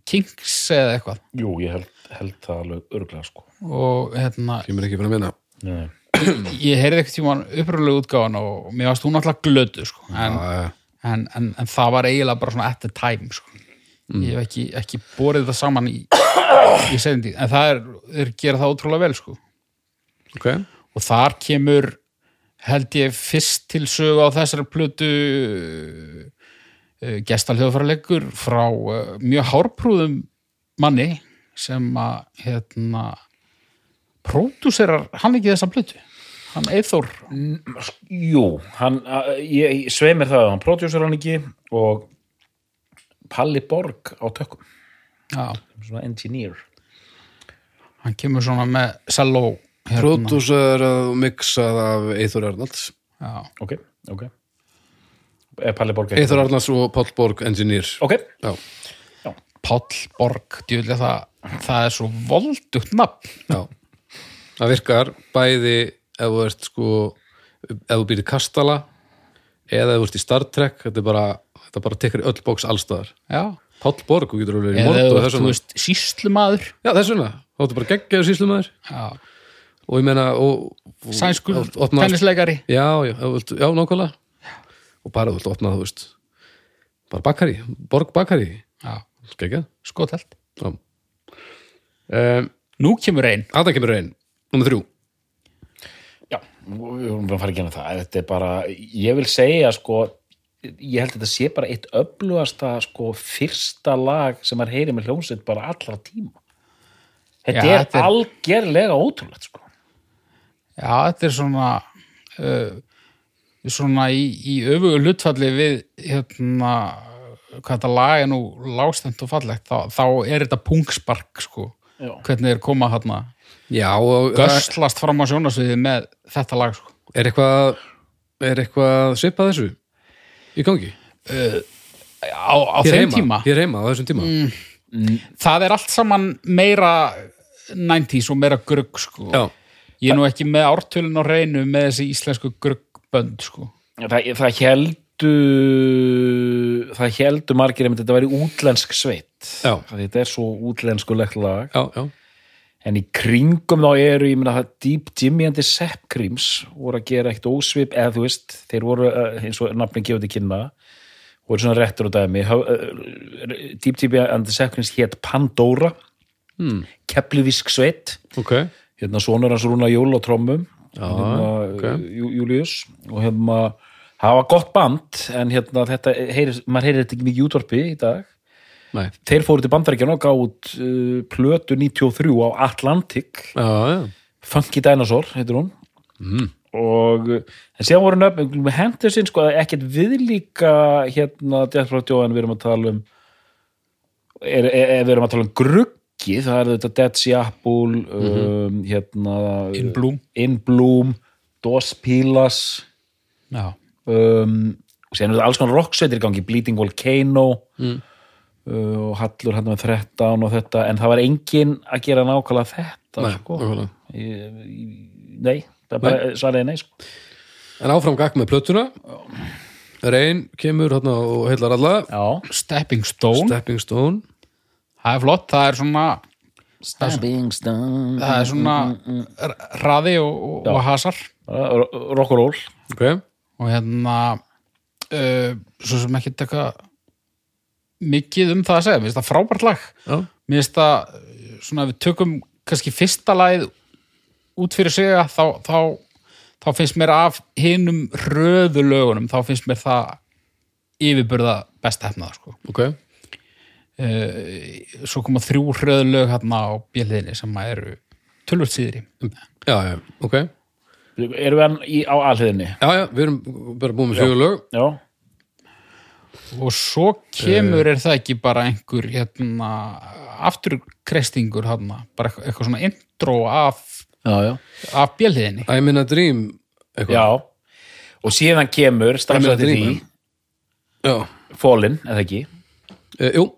Kings eða eitthvað. Jú, ég held, held það alveg örglega sko. Og hérna, Kemur ekki fyrir að minna Nei. Ég heyrði ekkert tíma upprunlega útgáfan og mér varst hún alltaf glötu sko. en, Já, en, en, en það var eiginlega bara svona at the time sko. ég hef ekki, ekki borið þetta saman í, í sendi, en það er, er gera það ótrúlega vel sko. ok og þar kemur held ég fyrst til sögu á þessari plötu uh, gestalhjóðfæralegur frá uh, mjög hárprúðum manni sem að hérna pródúserar hann ekki þessa plötu hann Eithor Jú, hann, ég, ég svei mér það að hann prodjúsur hann ekki og Palli Borg á tökum já, svona engineer. Hann kemur svona með selló hérna, Pródúsar og mixað af Eithor Arnalds. Já, Ok, ok. Er Palli Borg ekki? Eithor Arnalds og Páll Borg Engineer. Ok, Já, Páll Borg djúlega það, það er svo voldugt nafn. Já. Það virkar bæði ef þú ert sko ef þú býrði kastala eða ef þú ert í Star Trek þetta er bara, þetta bara tekkar í öll bóks allstaðar Páll Borg, þú getur alveg í eða mord þú ert, síslumaður Já, þess vegna, þá ertu bara geggjaður síslumæður já, og ég meina sænskur tennisleikari. Já, já, já, nákvæmlega. Og bara þú vilt opna, þú veist bara bakari, Borg bakari. Geggjað. Já. Um, nú kemur einn Þetta kemur einn, nummer þrjú við fara að gera það. Þetta er bara, ég vil segja sko ég held að þetta sé bara eitt öflugasta sko fyrsta lag sem maður heyri með hljómsveit bara allra tíma. Þetta Já, er þetta er- algerlega ótrúlegt sko. Já, þetta er svona uh, svona í, í öfugu hlutfalli við hérna hvað þetta lag er nú lágstemt og fallegt þá, þá er þetta pungspark sko. Já. hvernig er koma hérna Já, og göslast fram á sjónasviði með þetta lag sko. Er eitthvað er eitthvað svipað þessu í gangi? á, á Hér þeim heima, tíma? Hér heima, á þessum tíma. Það er allt saman meira 90s og meira grugg sko. Já, ég er nú ekki með ártölun á reynu með þessi íslensku gruggbönd sko. Það, það heldu það heldu margir einmitt þetta væri útlensk sveit. Já. þetta er svo útlenskulegt lag. Já, já en í kringum þá eru, ég meina það Deep Jimmy and the Sepp Creams voru að gera eitt ósvip, eða þú veist þeir voru, eh, eins og nafnin gefur til kynna voru svona réttur og dæmi eh, Deep Jimmy and the Sepp Creams hétt Pandora. Hmm. Keplivísk sveit. Ok, hérna sonur hans rúna jól og trommum Já, hérna, ok. Jú- Júlíus og hérna það var gott band en hérna þetta heyrir, maður heyrir þetta ekki mikið útvarpi í dag nei. Þeir fóru til bandaríkjana og gátt uh, plötu 93 á Atlantic. Já, já, Funky Dinosaur heitir hún. Mm. og uh, en síðan voru nöfn með hendur sinn sko ekkert viðlíka hérna Death Row Joe við erum að tala um er, er, er, við erum að tala um gruggi það er þetta Dead Sea Apple um, hérna In Bloom. In Bloom Dos Pilas. Já, um, og síðan er þetta alls konar rocksveitir í gangi Bleeding Volcano. Uh, og Hallur hann með 13 og þetta en það var engin að gera nákvæmlega þetta Nei, sko. nei, það er bara svaraði nei sko. En áfram gakk með plötuna. Reyn kemur hérna og heillar alla. Já, Stepping Stone. Stepping Stone. Það er flott, það er svona Stabbing Stone. Það er svona r- hraði og, og, og hasar. Rock and roll. Ok, og hérna uh, svo sem ekki taka mikið um það að segja, mér finnst það frábært lag. Já, mér finnst það uh, svona við tökum kannski fyrsta lagið út fyrir sig að þá, þá, þá finnst mér af hinum röðu lögunum, þá finnst mér það yfirburða best hefnaða sko. ok. Uh, svo koma þrjú röðu lög hérna á bjöliðinni sem eru tölvöld síðri. Já, já, ok. Erum við hann í, á alhliðinni Já, já, við erum bara búin með fjögur lög. Já, og svo kemur er það ekki bara einhver hérna afturkrestingur hérna, bara eitthvað, svona intro af, já, já. af bjöliðinni I'm in a dream eitthvað. já, og síðan kemur strax eftir því. Já, Fallin, eða ekki? E, jú.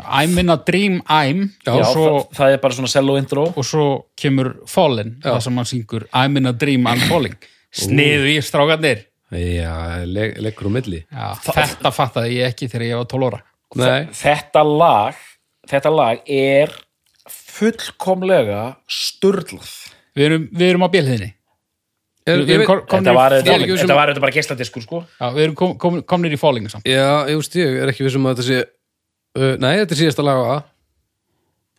I'm in a dream I'm. Já, og, svo, það, það er bara svona cello intro. Og svo kemur Fallen, það sem hann syngur I'm in a dream I'm falling. Sniðu í strákarnir Já, le leggur á milli. Já, þetta fattaði ég ekki þegar ég var 12 ára. Nei, þetta lag þetta lag er fullkomlega sturlað. Við erum, við erum á er, komnir þetta var, þetta, um bara geisladiskur sko. Já, við erum kom, kom, komnir í Falling samt. Já, ég veist ég, er ekki vissum að þetta sé uh, Nei, þetta er síðasta lag á A.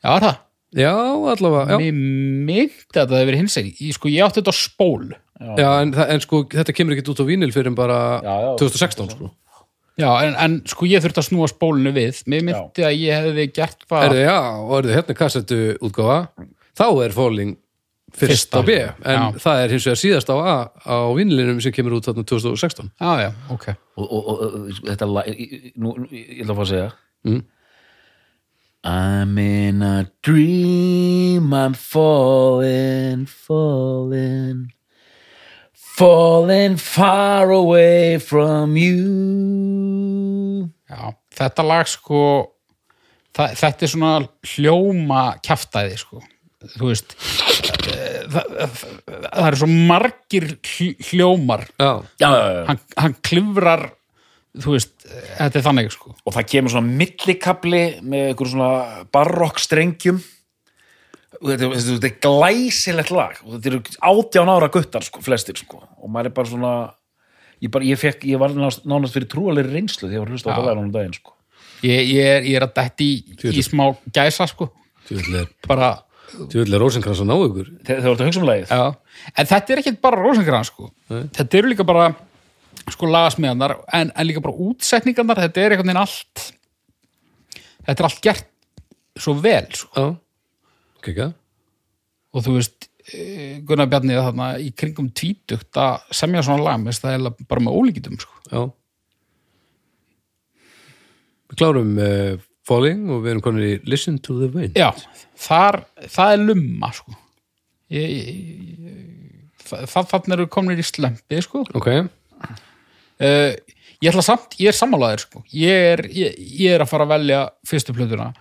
Já, er það? Já, allavega Já, Mér myndi að það hefur verið hins einn ég, sko, ég átti þetta á spól já. En, en sko, þetta kemur ekki út á vínil fyrir bara Já, já. 2016 sko. Já, en, en sko ég þurfti að snúa spólinu við. Mér myndi að ég hefði gert hvað Erðu, já, og erðu hérna kassettu útgáfa Þá er Falling fyrst Fyrsta. á B En Já. það er hins vegar síðast á A á vínilinum sem kemur út þarna 2016 Já, já, ok. Og, og, og, og þetta lag nú, ég ætla að fá að segja. Mm. I'm in a dream I'm falling falling falling far away from you. Já, þetta lag sko það, þetta er svona hljóma kjaftaði sko. Þú veist eh, það, það, það eru svo margir hl- hljómar. Já, hann, hann klifrar þú veist, þetta er þannig sko. Og það kemur svona millikabli með einhver svona barokk strengjum. og þetta, er glæsilegt lag. Og þetta eru átján ára guttar sko, flestir sko. Og maður er bara svona ég, bara, ég, fekk, ég var nánast, nánast fyrir trúalegri reynslu þegar ég var að hlusta á núna um daginn sko. Ég, ég, er, ég er að detti í, í smá gæsa sko. Tjóðlega bara, er Rósenkrans að ná ykkur. Þegar þú ert að hugsa um lagið. Já. En þetta er ekki bara Rósengrán sko. Nei. þetta eru líka bara sko lagasmiðanar en, en líka bara útsetningarnar. Þetta er einhvern veginn allt þetta er allt gert svo vel sko. Já, ok, ekki og þú veist eh, Gunnar Bjarni þarna í kringum tvítugt að semja svona lag með það er bara með ólíkitum sko. Já. Við klárum uh, Falling og við erum komin í Listen to the Wind. Já, þar, það er lumma sko. Ég, ég, það, þannig eru komin í slömpi sko. Ok, uh, ég ætla samt, ég er sammálaður sko. ég, er, ég, ég er að fara að velja fyrstu plötuna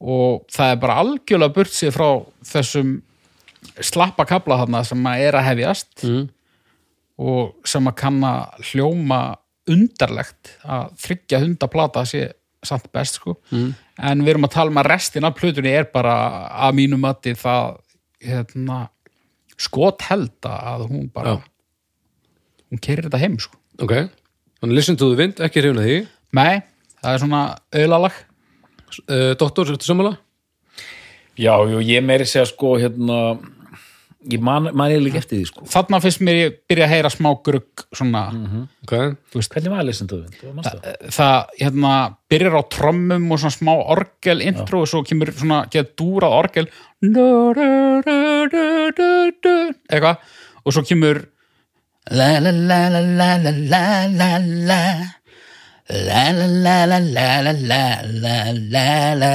og það er bara algjörlega burt sér frá þessum slappa kabla þarna sem að er að hefjast mm. og sem að kanna hljóma undarlegt að þryggja hundaplata sé samt best sko Mm. en við erum að tala um að restin af plötunni er bara að mínum mati það hérna, skot held að hún bara Já. hún kerir þetta heim sko ok Þannig Listen to the Wind, ekki hrifna því Nei, það er svona auðlalag uh, Doktor, ertu sammála? Já, jú, ég meiri segja sko hérna ég man, man ég líka eftir því sko. Þarna fyrst mér ég byrja að heyra smá grugg svona, Ok, Hvernig var að lesa þetta? það? hérna byrjar á trommum og svona smá orgel intro og svo kemur svona getur dúrað orgel. Eitthvað. Og svo kemur la la la la la la la la la la la la la la la la la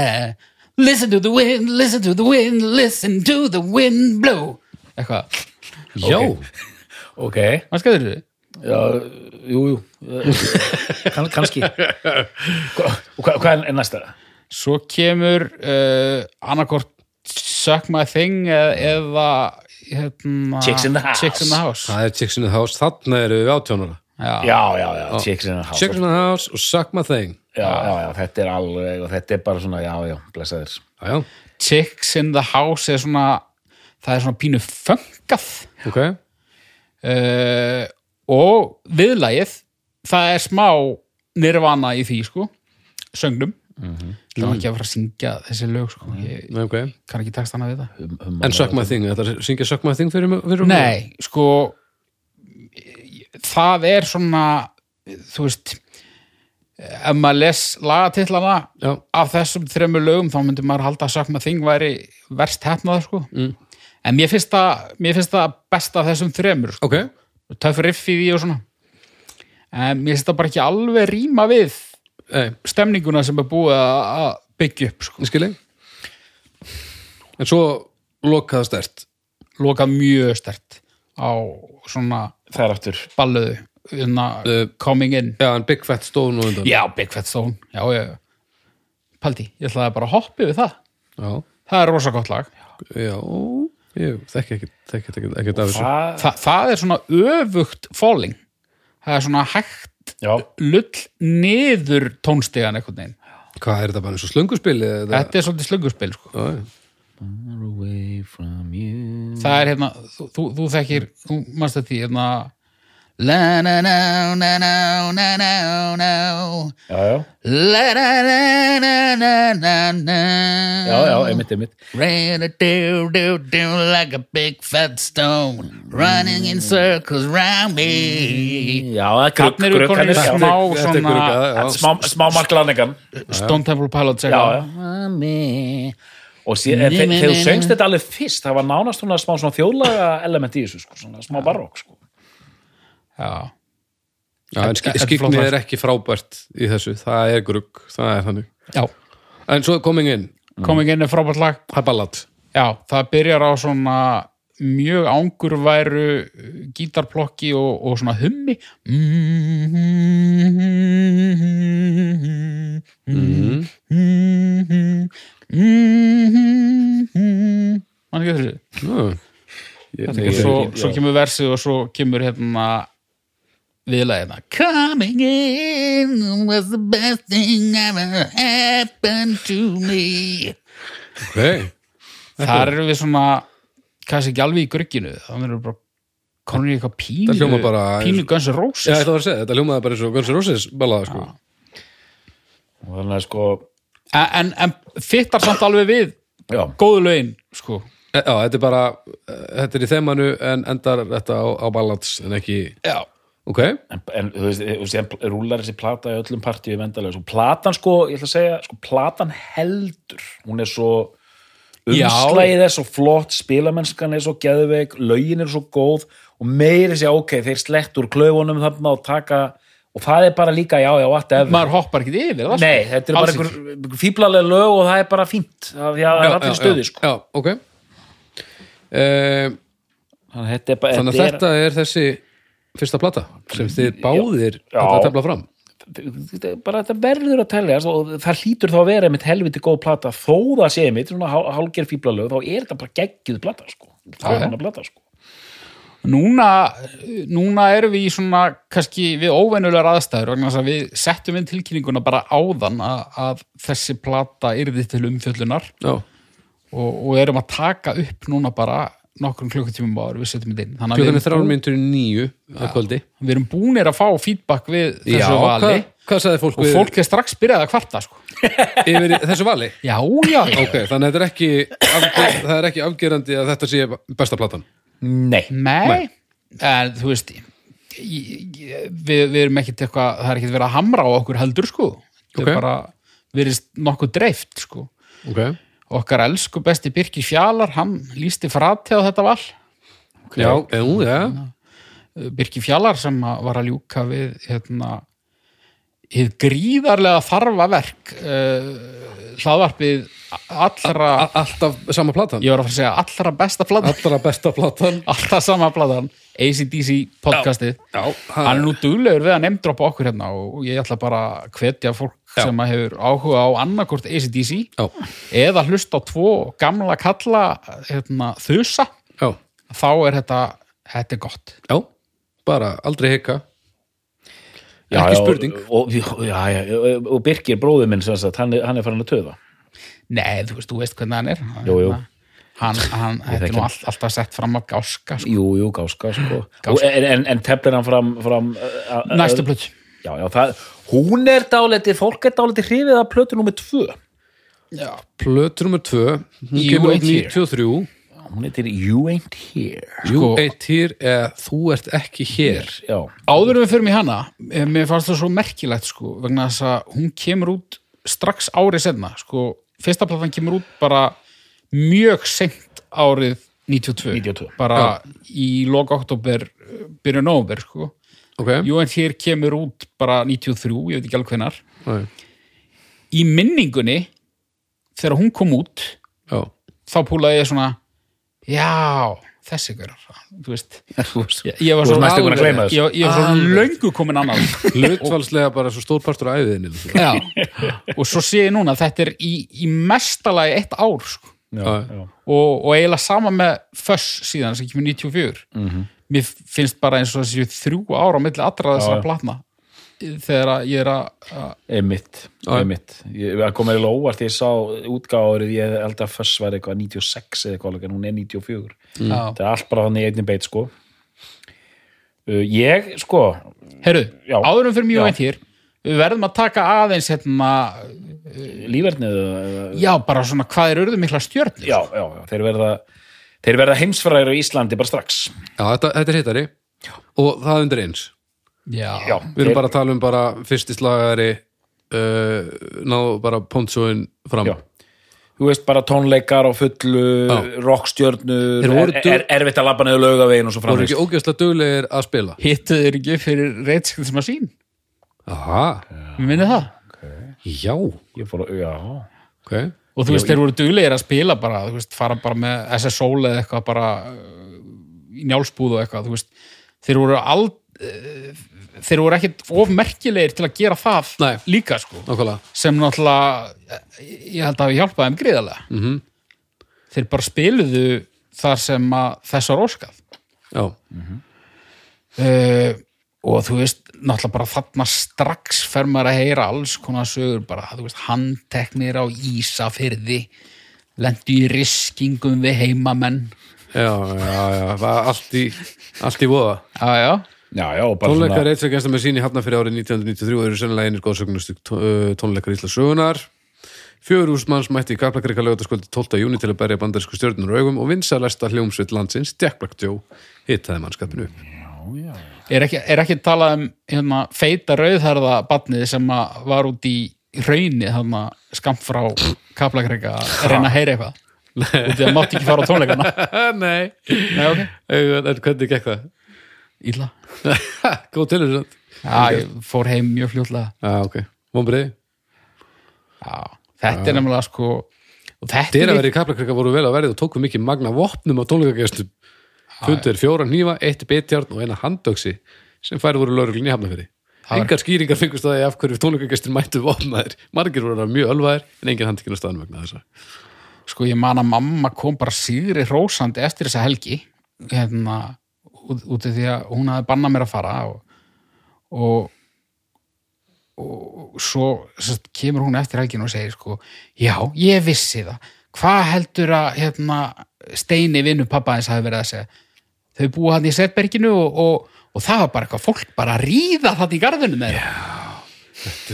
listen to the wind, listen to the wind listen to the wind blow. Eitthvað, já Ok, hvað skæður þið? já, jú, jú. Kann, kannski. Hva- Og hvað, hvað er næsta? Svo kemur uh, annarkort Suck My Thing eða, eða hérna, Chicks in the House. Chicks in the House. Það er Chicks in the House, þarna eru við átjónara Já. Já, já, já, Chicks in the House. Chicks in the House og Suck My Thing. Já, já, já, þetta er alveg og þetta er bara svona, já, já, blessaðir Já, Chicks in the House er svona það er svona pínu fengað ok. Uh, og viðlagið það er smá nirvana í því sko söngnum. Það var ekki að fara að syngja þessi lög sko. ég Nei, ok. kann ekki takst hana við það. Hum, hum, En Suck My Thing, þetta er syngja Suck My Thing fyrir, fyrir? Nei, sko það er svona þú veist ef maður les lagatillana af þessum þremur lögum þá myndi maður halda að Sakma Þing væri verst hefnað sko. Mm. en mér finnst, það, mér finnst það best af þessum þremur sko. ok töff riff í því og svona en mér finnst það bara ekki alveg rýma við Nei, stemninguna sem er búið að byggja upp sko. skilji En svo lokaða stert lokað mjög stert á svona Það er aftur. Balluðu hérna, Uh, coming in. Já, en Big Fat Stone og undan. Já, Big Fat Stone, já, já. Paldi, ég ætlaði bara að hoppa við það. Já, Það er rosa gott lag. Já Ég þekki ekki, þekki ekki, ekki af þessu. Það, Þa, Það er svona öfugt falling. Það er svona hægt já, lull niður tónstegan einhvern veginn. Hvað er þetta bara eins og slönguspili? eða- Þetta er svolítið slöngurspil sko. Já, já. away from you. Það er hérna, þú, þú, þú þekkir þú manst þetta því hérna La na na na na na na na. Já, já, La na na na na na na. Já, já, einmitt, einmitt. Ran a do do do like a big fat stone. Running in circles round me. Já, það er grugg, Þarna eru grugg, komin hann er- smá Þetta er svona grugg, já, já. Smá, smá marklaningan Stone Temple Pilots Já, eitthvað. já Og þegar þegar þú söngst þetta alveg fyrst. Það var nánast svona smá svona þjóðlaga element í þessu, sko, svona smá barók sko. Já. Já, en sk Þetta er ekki frábært í þessu, það er grugg, það er þannig. Já. En svo coming in, Coming in er frábært lag. Það er ballad. Já, það byrjar á svona mjög ángurværu gítarplokki og, og svona hummi. Man ekki Já, ég, og ég, svo, já. svo kemur versið og svo kemur hérna viðlæðina Coming in was the best thing ever happened to me. Ok, Þar eru við svona kannski ekki alveg í grugginu. Þannig eru bara konur í eitthvað pínu bara- pínu Guns N' já, Roses að segja, þetta hljómaði bara eins og Guns N' Roses ballada, sko. og þannig að sko en, en, en fittar samt alveg við já, góðu lögin sko. E, Já, þetta er bara, eh, þetta er í þemanu en endar þetta á, á ballads en ekki, Já, ok, en, en þú veist, þú veist rúlar þessi plata í öllum partíu vendalega, svo platan sko, ég ætla að segja, sko platan heldur, hún er svo Já. umslægið er svo flott spilamennskan er svo geðveik, lögin er svo góð og meiri segja, ok, þeir slett úr klaufunum þarna og taka og það er bara líka, já, já, whatever. Maður hoppar ekki yfir það sko. Nei, þetta er bara einhver, fíblalega lög og það er bara fínt. Það er allir stöði sko. já, ok uh, Þannig að þetta er bara þannig að þetta er þessi fyrsta plata sem þið báðir Já. að tefla fram er bara þetta verður að telja og það hlýtur þá að vera mitt helviti góð plata þó það sé mitt, svona hál- hálger fíblalög þá er þetta bara geggjuð plata sko. það er plata sko. núna, núna erum við í svona kannski við óvenjulegar aðstæður vegna þess að við settum inn tilkynninguna bara áðan að, að þessi plata yrði til umfjöllunar já, og, og erum að taka upp núna bara nokkrum klukkutímum áður við setjum þetta inn. Þannig að klukkan er við, þrjár erum bú, myndur nýju að kvöldi. Við erum búnir að fá feedback við þessu já, vali. sagði fólk, og við, fólk er strax byrjað að kvarta sko. yfir þessu vali? Já, já, já. ok, þannig að þetta er ekki afger, það er ekki afgerandi að þetta sé besta platan? Nei, Nei, en þú veist ég, ég, við, við erum ekkit eitthvað það er ekkit verið að hamra á okkur heldur sko. Þetta Ok. er bara verið nokkuð dreift sko. Ok, okkar elsku besti Birkir Fjalar hann lísti frati á þetta val. Já, jú, já. Birkir Fjalar sem var að ljúka við hérna hið gríðarlega þarfa verk uh, hlaðvarpið allra A alltaf sama platan? Ég var að fara að segja allra besta platan. Allra besta platan. Alltaf sama platan. ACDC podcastið. Já, hann er nú duglegur við að nefndropa okkur hérna og ég ætla bara að hvetja fólk Já. sem að hefur áhuga á annarkort ACDC já, eða hlusta á tvo gamla kalla hérna, þusa já, þá er þetta, þetta er gott já bara aldrei já, ekki spurning og, já, já, og Birgir bróður minn sem sagt, hann, er- hann er farin að töða nei, þú veist, þú veist hvernig hann er Jú, jú. hann, hann þekki nú all, alltaf sett fram að gáska sko. Jú, jú, gáska sko. Gáska. Og En, en, en teflir hann fram, fram uh, uh, næstu plötu Já, já, það, hún er dálítið, fólk er dálítið hrifið af plötu tvö. Já, plötu nummer tvö. Hún You kemur út Ain't Here. 93 Hún heitir You Ain't Here. You Sko- ain't here eða þú ert ekki hér. Já, áður við förum í hana eh, mér fannst það svo merkilegt sko, vegna þess að hún kemur út strax árið senna sko, fyrsta platan kemur út bara mjög seint árið 92, 92. bara í loka oktober, byrja nóvember sko. Ok, Jú en hér kemur út bara 93, ég veit ekki alveg hvenar Nei. í minningunni þegar hún kom út já, þá púlaði ég svona já, þessi ykkur þú veist, þú veist ég, ég var Þú svo, varst næstum búin að gleyma alveg- þessu. ég, ég var svo löngu komin annað hlutfalslega bara svo stór partur af æfiðinni Já, og svo sé ég núna að þetta er í, í mestalagi eitt ár sko. Já, Já. og, og eiginlega sama með Fuss síðan sem kemur 94 Mhm. Mér finnst bara eins og þessi þrjú ára á milli allra þessara platna. Þegar að ég er að að- Einmitt, Já. einmitt. Ég kom mér alveg óvart, ég sá útgáður ég held að Fuss var eitthvað 96 eða eitthvað, en hún er 94 Já. Það er allt bara þannig í einnig beit, sko. Uh, Ég, sko Herru, áðurum fyrir mjög veit hér við verðum að taka aðeins hérna, lífernið eða- já, bara svona hvað er urðu mikla stjörnir já, já, já, þeir verða þeir verða heimsfræðir á Íslandi bara strax. Já, þetta, þetta er hittari. Og það undir eins. Já. Já, við erum þeir- bara að tala um bara fyrsti slagari uh, náðu bara pontsóin fram. Já. þú veist bara tónleikar á fullu Já. rockstjörnur er, er, erfitt að labba neður laugavegin og svo voru framvegis. ekki ógeðslega duglegir að spila? Hittu þeir ekki fyrir reitskilt sem að sín aha, við minnum það. Já, ég fór að, já. Ok og þú veist, þeir voru duglegir að spila bara, þú veist, fara bara með SSO eða eitthvað bara uh, í njálsbúð og eitthvað, þú veist. Þeir voru ald uh, þeir voru ekkit of merkilegir til að gera það Nei. líka, sko, nákvæmlega, sem náttúrulega eh, ég held að hafi hjálpað þeim gríðarlega. Mm -hmm. þeir bara spiluðu þar sem að þess var óskað. Já, uh, og þú veist náttúrulega bara þarna strax fer maður að heyra alls konar sögur bara, þú veist, handteknir á Ísafyrði lendu í riskingum við heimamenn já, já, já það allt í, allt í voða já, já, já, já, og bara tónleikar reitsveikjast með sín í Hafnarfyrir árið 1993 og eru sennilega einir góðsögnustu tónleikar Ísla sögunar Fjör úrsmanns mætti í Kaplakrika lögutaskvöldi 12. júni til að berja bandarísku stjörnur augum og vinsalesta hljómsveit landsins, Jack Black Joe, hittaði mannskapinu upp. Er ekki, er ekki talað um hérna, feita rauðherða badnið sem var út í raunni þarna skamt frá kaplakreika að reyna að heyra eitthvað? Út í að mátti ekki fara á tónleikana? Nei, Nei, okay. en hvernig gekk það? illa. Góð til þess að Já, fór heim mjög fljótlega. Já, ok, vonbreiði Já, þetta er nefnilega sko og þetta er Dyraveri í Kaplakrika voru vel að verið og tóku mikið magna vopnum á tónleikagestum fundur fjóra hnífa, eitt bitjarn og eina handöksi sem færi voru lögreglinn í hafnafyrir Það var- Engar skýringar fengust að því af hverju tónleikagestin mættu vopnaðir. Margir voru mjög ölvaðir en enginn handtekinn á staðan vegna þessa. Sko ég man að mamma kom bara sigri hrósandi eftir þessa helgi hérna út, út af því að hún hafði bannað mér að fara og og, og svo sest, kemur hún eftir helgin og segir sko, já, ég vissi það. Hvað heldur að hérna, Steini vinnu pappa eins hafi verið að segja þau búa hann í setberginu og, og, og það var bara eitthvað fólk bara að ríða það í garðinu með þeim.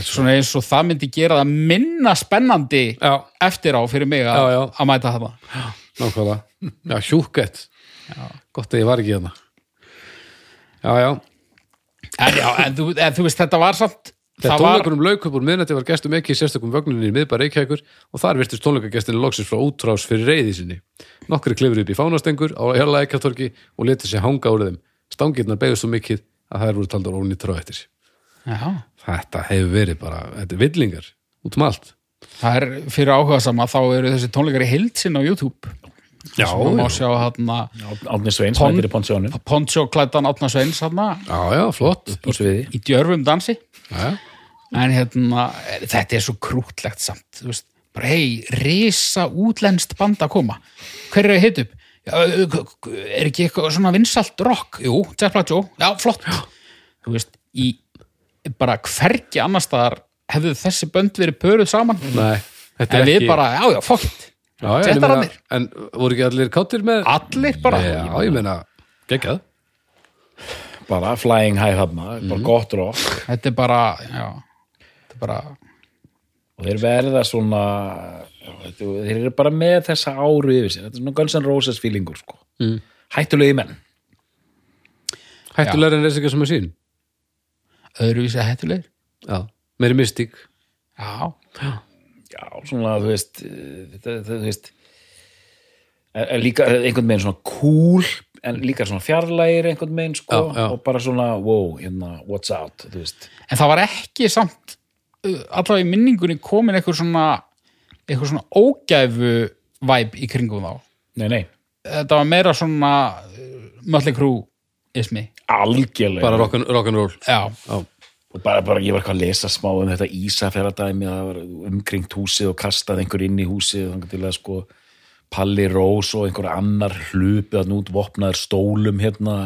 Svona eins og það myndi gera það minna spennandi Já, eftir á fyrir mig að, mæta það nákvæmlega. Já, hjúkett Gott að ég var ekki hérna. Já, já. En, já, en, þú, en þú veist þetta var samt Þegar tónleikunum lauk upp úr miðnætti var gestum ekki í sérstökum vögnuninni í miðbæra Reykjavíkur og þar virtist tónleikagestinni loksins frá útrás fyrir reyði sinni. Nokkri klifur upp í fánastengur á hérlega ekkjartorki og letið sér hanga úr þeim. Stangirnar beigðust svo mikið að þær voru taldar óni trá eftir sér. já, Þetta hefur verið bara, þetta er villingar út um allt. það er fyrir áhuga sama þá eru þessi tónleikar í heilsin á YouTube Já, má sjá hérna Átni Sveins, Pon- mættir í Ponsjónum Poncho klæddan Átna Sveins hérna Já, já, flott. sviði í djörfum dansi Já, já. En hérna, þetta er svo krútlegt samt, þú veist, bara hei risa útlenskt band að koma. Hver er að hit upp? Já, er ekki eitthvað svona vinsalt rock? Jú, Jack Black Joe, já, flott. Þú veist, í bara hvergi annar staðar hefðu þessi bönd verið pöruð saman. Nei, þetta en er við ekki... bara, já, já, fokkt já, já, þetta ég meina- rannir. En voru ekki allir káttir með... allir bara. Já, ég meina, geggjað. bara flying high hafna, bara gott rock. Þetta er bara, já. þetta er bara, og þeir verða svona já, þeir eru bara með þessa áru yfir sér, þetta er svona Guns N' Roses feelingur sko. Mm. hættulegi menn Hættulegur en reysika sem er sín. öðruvísi hættulegir Já, meiri mystík. já, já, svona þú veist eh, þetta, þú veist líka einhvern veginn svona cool en líka svona fjarlægir einhvern veginn sko, Já, já. og bara svona wow, hérna, what's out en það var ekki samt allavega í minningunni komin eitthvað svona eitthvað svona ógæfu væp í kringum þá. Nei, nei, þetta var meira svona mölli krú ismi. Algjörlega. Bara rock'n rock and roll. já, Já. og bara, bara ég var eitthvað að lesa smá um þetta Ísafjörðardæmi það var umkringt húsið og kastað einhver inn í húsið þannig til að sko Palli Rós og einhver annar hlupið að nút vopnaður stólum hérna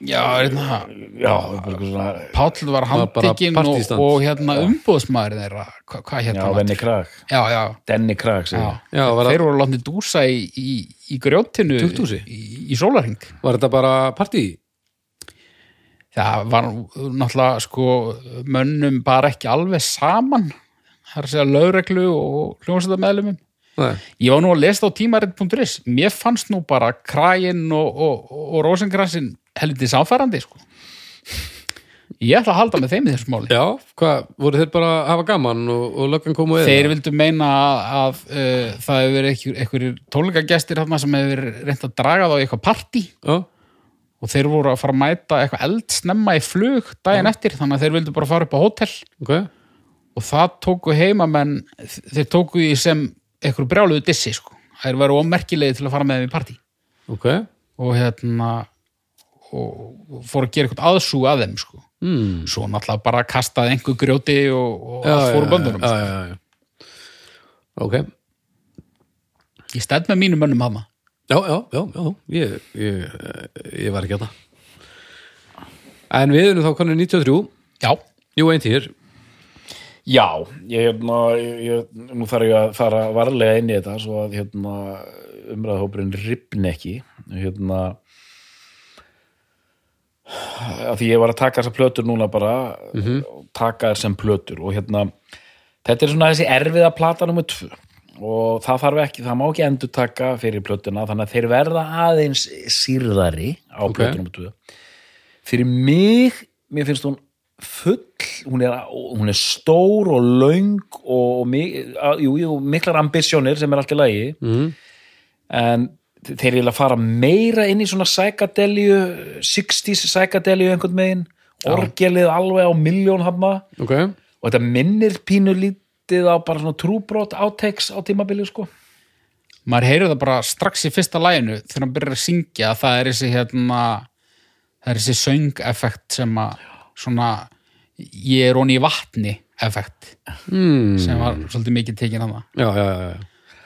já, hérna já, bara eitthvað svona Páll var handtekinn og, og hérna umbúðsmaður þeirra. Hvað hva já, hérna Krag, já, já, Denni Krag já. já. Já, var, þeir voru látni dúsa í, í, í grjótinu Tukthúsi? í, í sólarhing var þetta bara partí? það var náttúrulega sko mönnum bara ekki alveg saman. Það er að segja lögreglu og hljómsætta meðlumum Nei. ég var nú að lesa á tímarit.is mér fannst nú bara kræin og, og, og rosengrassin helviti samfærandi sko. Ég ætla að halda með þeim í þessu máli. Já, hvað, voru þeir bara að hafa gaman og, og löggan komu eða? þeir vildu meina að, að uh, það hefur verið einhver- einhverjir tónleikagestir sem hefur reynt að draga þá í eitthvað partí. Já, og þeir voru að fara að mæta eitthvað eldsnemma í flug daginn eftir þannig að þeir vildu bara fara upp á hótel. Ok. og það tóku heimamenn þeir tóku því sem eitthvað brjáluðu dissi sko. þeir væru ómerkilegi til að fara með þeim í partí Ok. og hérna og fóru að gera eitthvað aðsú að þeim sko. Mm. svo náttúrulega bara kastaði einhver grjóti og, og Já, allt já, böndunum já, sko. já, já. Ok. ég stend með mínum mönnum hana Já, já, já, já, ég, ég, ég var ekki að það. En við erum þá konið 93, já, jú, einn týr. Já, ég hérna ég, nú þarf ég að fara varlega inn í þetta svo að hérna umræðahópurinn ripni ekki hérna að því ég var að taka þessar plötur núna bara og taka þær sem plötur og hérna þetta er svona þessi erfiða plata nummer tvö og það þarf ekki, það má ekki endur taka fyrir plötuna þannig að þeir verða aðeins sýrðari á Ok. plötu nummer tvö fyrir mig, mér finnst hún full, hún er, hún er stór og löng og, að- jú, jú, miklar ambisjónir sem er allt í lagi. Mm. en þeir að fara meira inn í svona psychedelíu 60s psychedelíu einhvern megin orgelið alveg á miljón hafna ok, og þetta minnir pínu lítið á bara svona trúbrot áteks á tímabili sko. Maður heyrið það bara strax í fyrsta læginu þegar hann byrjar að syngja að það er þessi hérna það er þessi söngeffekt sem að svona ég er honi í vatni effekt mm. sem var svolítið mikið tekin hann já, já, já, já.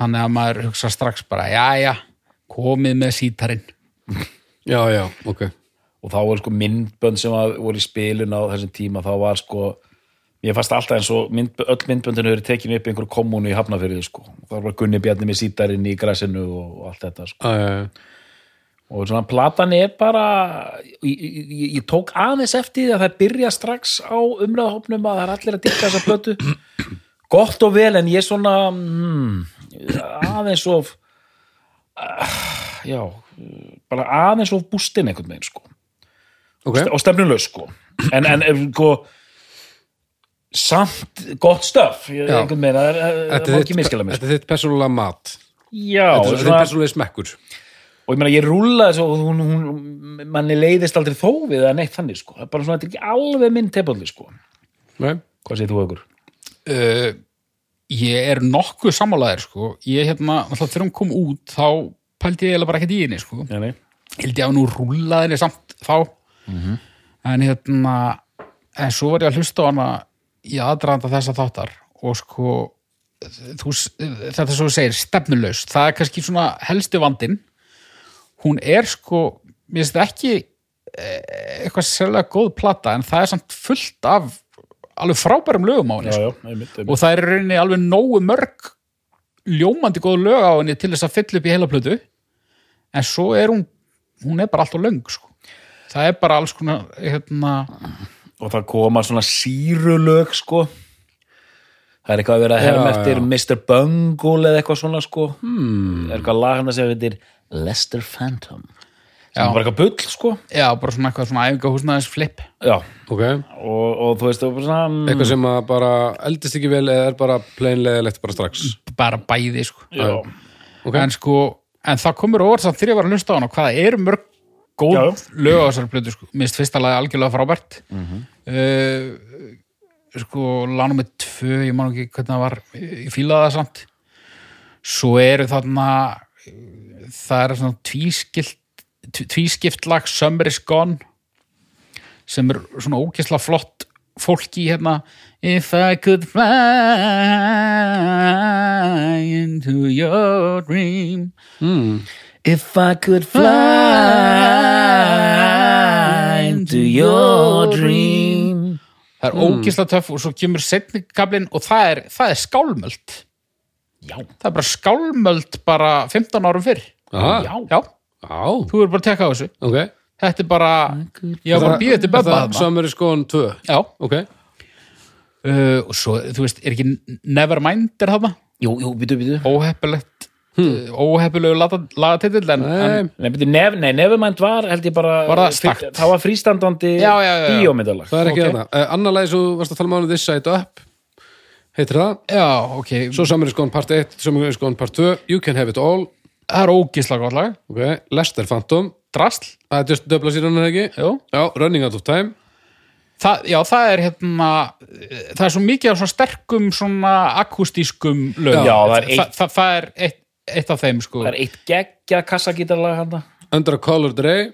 hann er að maður hugsa strax bara já já, komið með sítarinn já, já, ok og þá var sko myndbönd sem að voru í spilun á þessum tíma þá var sko ég fannst alltaf eins og mynd, öll myndböndinu hefur tekinu upp í einhverju kommunu í Hafnafyrði sko þá var Gunni Bjarni með sítarinn í græsinu og allt þetta sko já, já, já. Og svona platan er bara ég, ég, ég, tók aðeins eftir því að það byrja strax á umræðahopnum að það er allir að dykka þessa plötu. Gott og vel en ég svona hmm, aðeins of ah, já bara aðeins of bústinn einhvern veginn sko. Ok, og stefnulegs sko. En, en sko samt gott stöf einhvern veginn, það er- ekki miskila sko. þetta er þitt persónulega mat. Já, þetta er þitt persónulega smekkur og ég meina ég rúlaði svo hún, hún, manni leiðist aldrei þó við að neitt þannig sko, bara svona þetta er ekki alveg minn tepalli sko, Nei. hvað segir þú aukur? uh, ég er nokkuð sammálaðir sko, ég hérna alltaf þegar hún kom út þá pældi ég eiginlega bara ekkert í henni sko. Nei, nei. held ég að nú rúllaði henni samt þá. En hérna en svo var ég að hlusta á hana í aðdraðanda þessa þáttar og sko þú, þetta svo segir stefnuleus, það er kannski svona helsti vandinn hún er sko mér finnst það ekki eh, eitthvað sérlega góð plata en það er samt fullt af alveg frábærum lögum á henni Já, sko. já, einmitt, einmitt. og það er rauninni alveg nógu mörg ljómandi góð lög á henni til þess að fylla upp í heila plötu en svo er hún hún er bara allt og löng sko. það er bara alls konar hérna, og það koma svona sírulög sko það er eitthvað að vera að herma Já, eftir. Mr. Bungle eða eitthvað svona sko hmm. er eitthvað lag hann að segja þetta Lester Phantom. Sem er bara eitthvað bull sko. Já, bara svona eitthvað svona æfingahúsnaðis flip já, ok, og, og þú veist það er bara svona mm, eitthvað sem að bara eldist ekki vel eða er bara pleinleðilegt bara strax? Bara bæði sko. já, ok, en sko, en það komur óvart samt þegar ég var að hlusta á hana, hvað er mörg góð Já. lög á þessari plötu sko. minnst fyrsta lagi algjörlega frábært. Uh, sko lánum með tvö, ég man ekki hvernig það var ég fílaði það samt. Svo eru þarna það er svona tvískilt tví- tvískipt lag Summer is Gone sem er svona ókessla flott fólki hérna. If I could fly into your dream. Mm. If I could fly into your dream. Það er ókessla töff og svo kemur setni kablin og það er, það er skálmöld. Já, það er bara skálmöld bara 15 árum fyrr aha, já, já, já, þú er bara að tekka á þessu. Ok. Þetta er bara, ég var bara að býða til Bubba það is Gone 2 já, ok, uh, og svo, þú veist, er ekki Nevermind er þarna, jú, jú, býtu, býtu óheppilegt hmm. óheppilegu lagatitill en, en nei, Nei, beti, nef, nei, Nevermind var held ég bara Var það stakt? það var frístandandi bíómyndalag. Það er ekki ok. þarna. Uh, annar lagi svo varst að tala um This Side Up. Heitir það, já, ok, svo Summer is Gone part 1 Summer is Gone part 2, You Can Have It All það er ógisla gott lag. Ok, Lester Phantom drasl, það er just döfla síðan er ekki? Jú. Já, Running Out of Time. Það, já, það er hérna það er svo mikið af svona sterkum svona akústískum lögum. Já, það er eitt- Þa, það, það er eitt, eitt af þeim sko. Það er eitt geggja kassagítarlag hann Under a Colored Ray,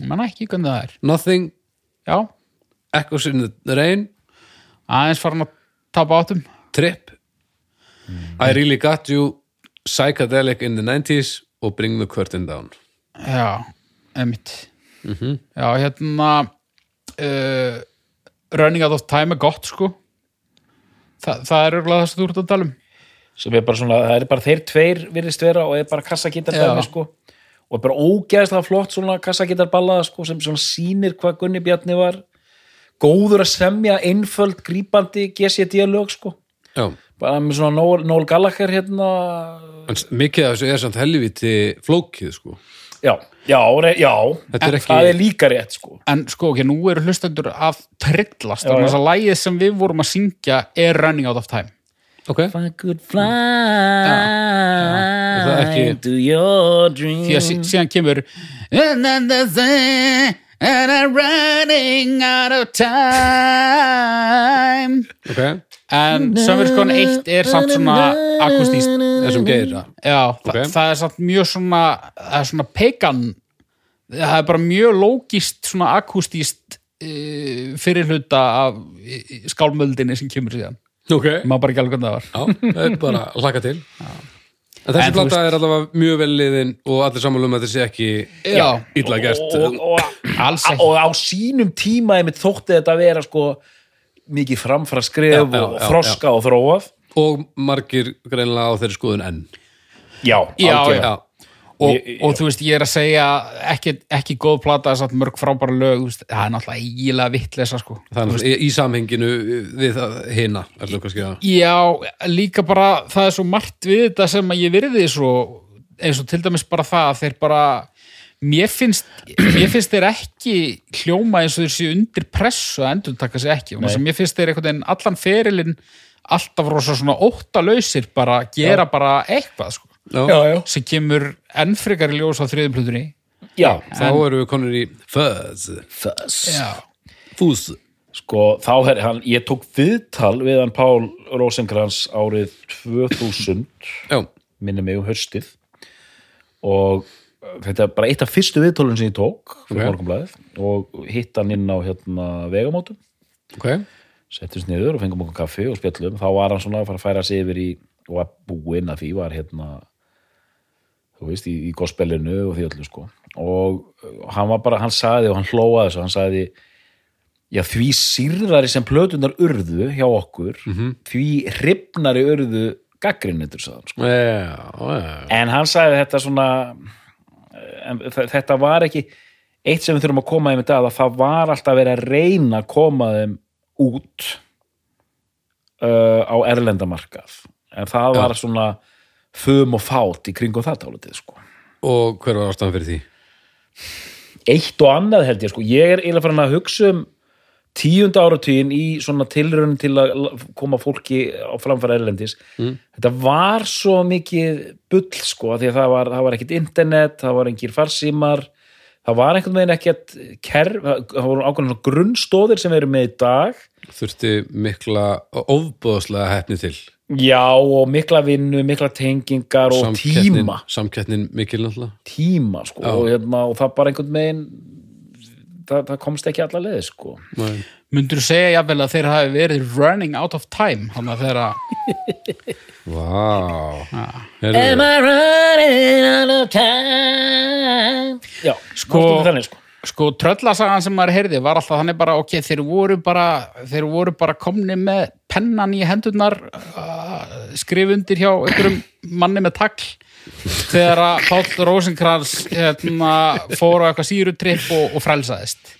ég man ekki hvernig það er. Nothing. Já, Echoes in the Rain. Aðeins farin að tapa áttum. Trip. I Really Got You Psychedelic in the 90s og Bring the Curtain Down. Já, emitt já, hérna uh, Running Out of Time er gott sko. Þa, það er örgulega það sem þú ert að tala um. Sem er bara svona, það er bara þeir tveir virðist vera og er bara Já. sko. Og er bara ógeðslega flott svona kassagítarballaða sko sem svona sýnir hvað Gunni Bjarni var góður að semja einföld grípandi GCD lög sko. Já, bara með svona Noel, Noel Gallagher hérna. En mikið af þessu er samt helviti flókið sko. Já, já, já. Er ekki- það er líka rétt sko. En sko, ok, nú eru hlustendur að trillast Já, þannig já. að lægið sem við vorum að syngja er Running Out of Time. Ok, If I could fly Er það ekki- to your dream því að sí- síðan kemur And I'm running out of time. Ok En Sömmerskon 1 er samt svona akustist þessum geira. Já, Ok. það, það er samt mjög svona það er svona pagan það er bara mjög lógist svona akustist uh, fyrir hluta af uh, skálmöldinni sem kemur síðan. Ok, maður bara ekki alveg hvernig það var. Já, það er bara að hlaka til. En þessi En þú plata er allavega mjög vel liðin og allir samanlum að þessi ekki Já. illa gert. Og, og, ekki. og á sínum tíma einmitt þótti þetta að vera sko mikið framfara skref Já, já, og já, þroska og þróað og margir greinlega á þeirri skoðun enn já, Já, algjörlega. já, og, og þú veist, ég er að segja ekki, ekki góð plata, satt mörg frábæra lög veist, það er náttúrulega eiginlega vittlesa sko. þannig að í, samhenginu við hina er það kannski að Já, líka bara það er svo margt við þetta sem að ég virði svo eins og til dæmis bara það að þeir bara mér finnst, mér finnst þeir ekki hljóma eins og þeir séu undir pressu að endur taka sig ekki. Mér finnst þeir einhvern veginn allan ferilinn alltaf rosa svona óttalausir bara gera bara eitthvað sko, já, já, já. sem kemur enn frekar í ljós á þriðuplutunni já. þá erum við konur í fuzz. Þess. Já, fús sko þá er hann, ég tók viðtal við hann Pál Rosenkrantz árið 2000 já, minni mig um höstið og þetta er bara eitt af fyrstu viðtólun sem ég tók fyrir Ok. morgunblæðið og hitt hann inn á hérna vegamótum. Ok. Settist niður og fengum okkur kaffi og spjallum. Þá var hann svona að fara að færa sig yfir í og að búinn að því var hérna þú veist, í, í gospelinu og því öllu sko. Og uh, hann var bara, hann sagði og hann hlóaði þessu, hann sagði já því sýrðari sem plötunar urðu hjá okkur, því hrifnari urðu gaggrinnitur sagði hann sko. já, já, en hann sagði þetta svona en þetta var ekki eitt sem við þurfum að koma þeim í dag að það var alltaf verið að reyna að koma þeim út uh, á erlendamarkað en það var svona fum og fát í kringum það tálitið sko. og hver var ástæðan fyrir því? eitt og annað held ég sko. ég er eiginlega farin að hugsa um tíunda áratugin í svona tilraun til að koma fólki á framfæra erlendis. Þetta var svo mikið bull sko því að það var, það var ekkit internet, það var engir farsímar það var einhvern veginn ekkert kerf, það voru ákveðin grunnstóðir sem við erum með í dag. Þurfti mikla ofbóðslega hefni til. Já og mikla vinnu, mikla tengingar og Samkeppnin- tíma. samkeppnin mikil náttúrulega. Tíma sko og, hérna, og það bara einhvern veginn það, það komst ekki alla leið sko Nei. Mundur þú segja jafnvel að þeir hafi verið running out of time þannig að þeirra Vá Am I running out of time? Já, Sko- sko, þannig, sko. sko tröllasagan sem maður heyrði var alltaf þannig bara ok, þeir voru bara þeir voru bara komni með pennan í hendurnar uh, skrif undir hjá einhverjum manni með tagl þegar að Páll Rósinkrans hérna, fór á eitthvað sírutripp og, og frelsaðist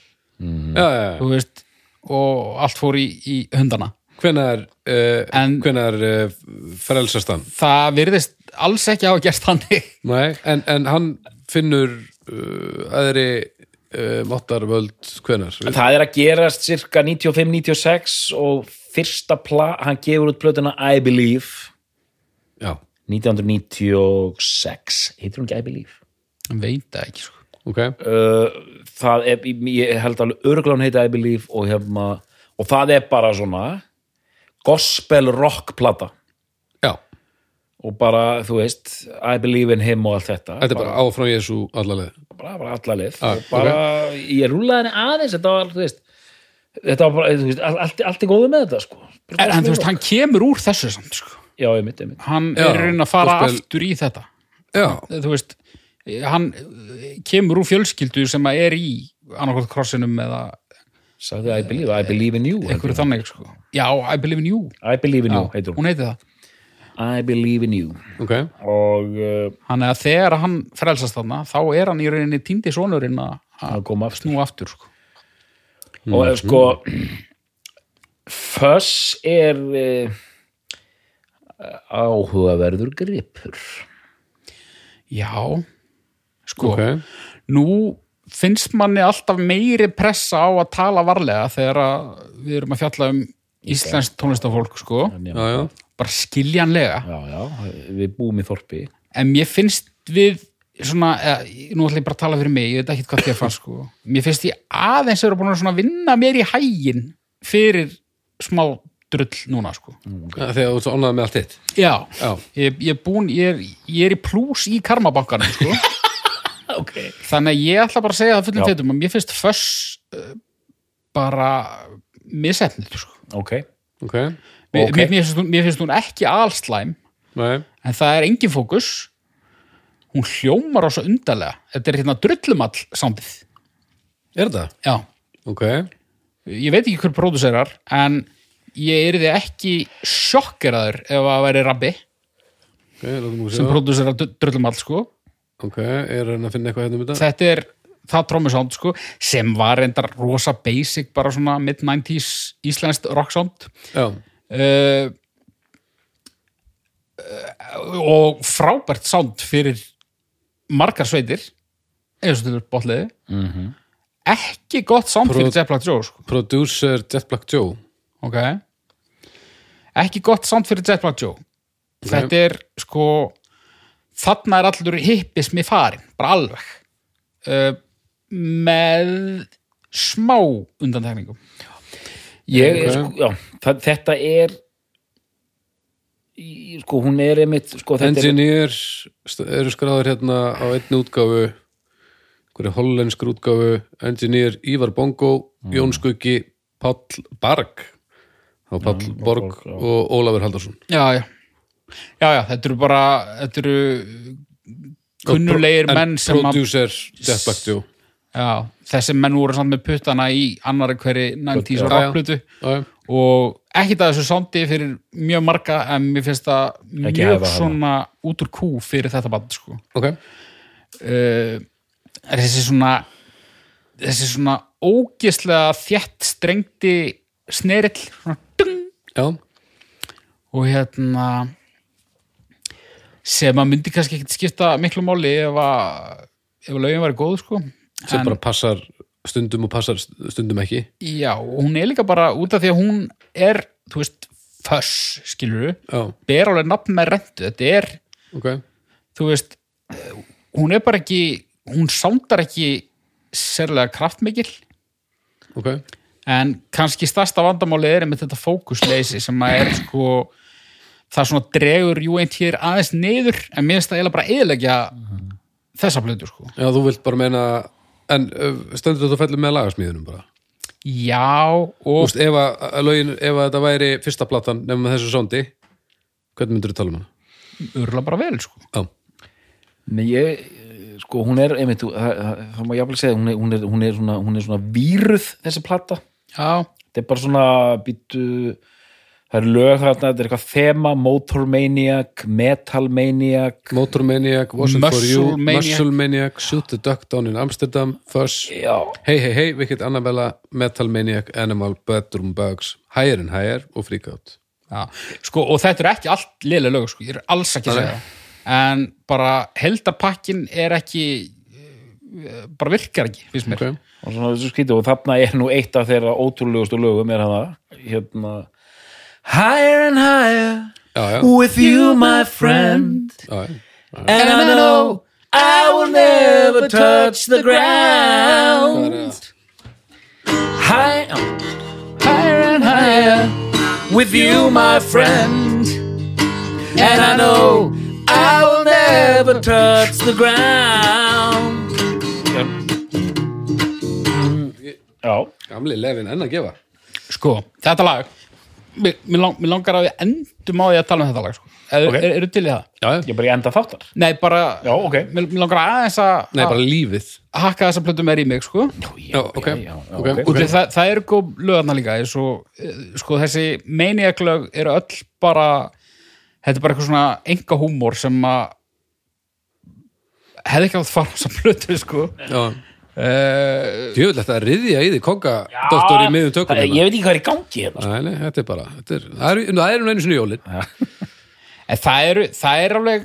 já. þú veist og allt fór í, í hundana hvenær uh, En- hvenær uh, frelsast hann? það virðist alls ekki hafa gert þannig Nei, en, en hann finnur uh, aðri máttarvöld hvenær? Það er að gerast cirka 95-96 og fyrsta pla, hann gefur út plötuna I Believe Já, 1996, heitir hún ekki I Believe? veit það ekki sko. ok. Uh, það er, ég held alveg örglán heiti I Believe og hérna og það er bara svona gospel rock plata. Já, og bara, þú veist, I Believe in Him og allt þetta. Þetta er bara áfram Jésu allarleið bara, bara alla lið Ah, og bara, ég rúlaði henni aðeins þetta var, þú veist þetta var bara, þú veist, all- allt, allt er góðu með þetta sko. En, en þú veist, hann kemur úr þessu samt sko. Já, ég mitt, ég mitt hann Já, er í raun að fara gospel- aftur í þetta. Já, þú veist hann eh, kemur úr fjölskyldu sem að er í annarkvæmt krossinum eða sagði I Believe, I Believe in You einhverju þannig sko. já, I believe in you. I Believe in já, You, heitir hún. hún heiti það. I Believe in You. Ok. Og hann er að þegar hann frelsast þarna þá er hann í rauninni týndi sonurinn að að koma aftur. snú aftur sko. og mm. sko Fuss er áhugaverður gripur. Já. Sko, Ok, nú finnst manni alltaf meiri pressa á að tala varlega þegar að við erum að fjalla um íslenskt tónlistafólk sko. Já, já. Bara skiljanlega. Já, já, við búum í þorpi. En mér finnst við svona, eða, nú ætla ég bara að tala fyrir mig ég veit ekki hvað þér fannst sko. Mér finnst ég aðeins eru búin að svona vinna mér í hægin fyrir smá drull núna sko. Þegar þú ert svo ánægð með allt þitt? Já, Já, ég, ég, er búin, ég, er, ég er í plús í karmabankanum sko. Okay. þannig að ég ætla bara að segja það fullum Já. feitum að mér finnst föss uh, bara misefnið sko. ok, ok. Mér, mér, mér, finnst mér finnst hún ekki allslæm Nei, en það er engin fókus. Hún hljómar á svo undarlega. Þetta er hérna drullumall sándið er það? já, Ok, ég veit ekki hver pródúserar en ég er þið ekki sjokkeraður ef að væri rabbi ok, látum við sem sjá pródúserar drullumall sko Ok, er hann að finna eitthvað hérna um þetta? þetta er það trómusánd sko sem var reyndar rosa basic bara svona mid-90s íslenskt rocksánd Já, uh, uh, og frábært sánd fyrir margar sveitir eða svo til botliði Mhm. ekki gott sánd Pro- fyrir Jeff Black Joe sko. producer Jet Black Joe ok. Ekki gott sánd fyrir Jet Black Joe. Þetta er sko þarna er allur hippismi farin bara alveg. Uh, með smá undantekningum. Ég, Ok. sko, já, það, þetta er í- sko, hún er einmitt sko, þetta er, Engineer eru skráður hérna á einni útgáfu hverju hollenskur útgáfu. Engineer Ívar Bongo Jón Skuggi, Páll Barg þá Páll Borg Borg, já. og Ólafur Haldarsson já, já, já, já þetta eru bara þetta eru kunnulegir En menn sem að producer Joe já, þessi menn voru samt með puttana í annari hverri 90s og rocklutu og ekkit að þessu sándi fyrir mjög marga en mér finnst það mjög svona út úr kú fyrir þetta band sko. ok, uh, þessi svona þessi svona ógislega þétt strengti snerill svona já, og hérna sem að myndi kannski ekkit skipta miklu máli ef að ef að lögin væri góð sko. Sem En- bara passar stundum og passar stundum ekki. Já, og hún er líka bara út af því að hún er, þú veist, föss, skilur við, já, ber alveg nafn með rentu, þetta er, ok, þú veist, hún er bara ekki, hún sándar ekki sérlega kraftmikil, ok en kannski stærsta vandamáli er með þetta fókusleysi sem að er sko, það svona dregur UNT aðeins niður, en mér finnst það eiginlega bara eðilegja þessa plötu, sko. já, þú vilt bara meina en stendur þetta fellur með lagasmíðunum bara Já, Þú og veist, ef að, að lögin, ef að þetta væri fyrsta platan nefnum með þessu sondi hvernig myndur þú tala um hana? örla bara vel, sko. Já, Nei, ég, sko, hún er einmitt, þú- það, það, það má jafnvel segja hún er, hún, er, hún, er svona, hún er svona víruð þessi plata, Já, þetta er bara svona býtu, það er lög þarna, þetta er eitthvað þema, Motor Maniac Metal Maniac Motor Maniac, Was It For You Maniac. Muscle Maniac, Shoot the Duck Down in Amsterdam Fuss, Já, Hey Hey Hey Wicked Annabella, Metal Maniac Animal, Bedroom Bugs, Higher and Higher og Freak Out. Já, sko, og þetta eru ekki allt liðlega lög, sko, ég er alls ekki að segja það. En bara heldarpakkin er ekki, bara virkar ekki, finnst mér. okay. og svona þessu skýtu og þarna er nú eitt af þeirra ótrúlegustu lögum er hana, hérna Higher and higher Já, já, with you my friend. já, já. and I know I will never touch the ground. High, higher and higher with you my friend. And I know I will never touch the ground Gamli lefin enn að gefa Sko, þetta lag, mér, mér, lang, mér langar að við endum á því að tala um þetta lag, sko. Er, Ok. er, eru til í það? Já, já, ég bara í enda þáttar Nei, bara, Já, ok. mér, mér langar aðeins að nei, bara lífið að hakka þessa plötu með í mig, sko. Já, já, já, ok. Og okay. það, það eru góð lögarna líka eins og, eh, sko, þessi maniac-lög eru öll bara þetta er bara eitthvað svona enga húmor sem að hefði ekki átt að fara á þessa plötu, sko Já, uh, djöfull þetta að riðja í því konga doktor í miðum tökum Ég veit ekki hvað er í gangi hérna Nei, nei, þetta er bara þetta er, það er, það er nú einu sinni jólin. En það eru, það er alveg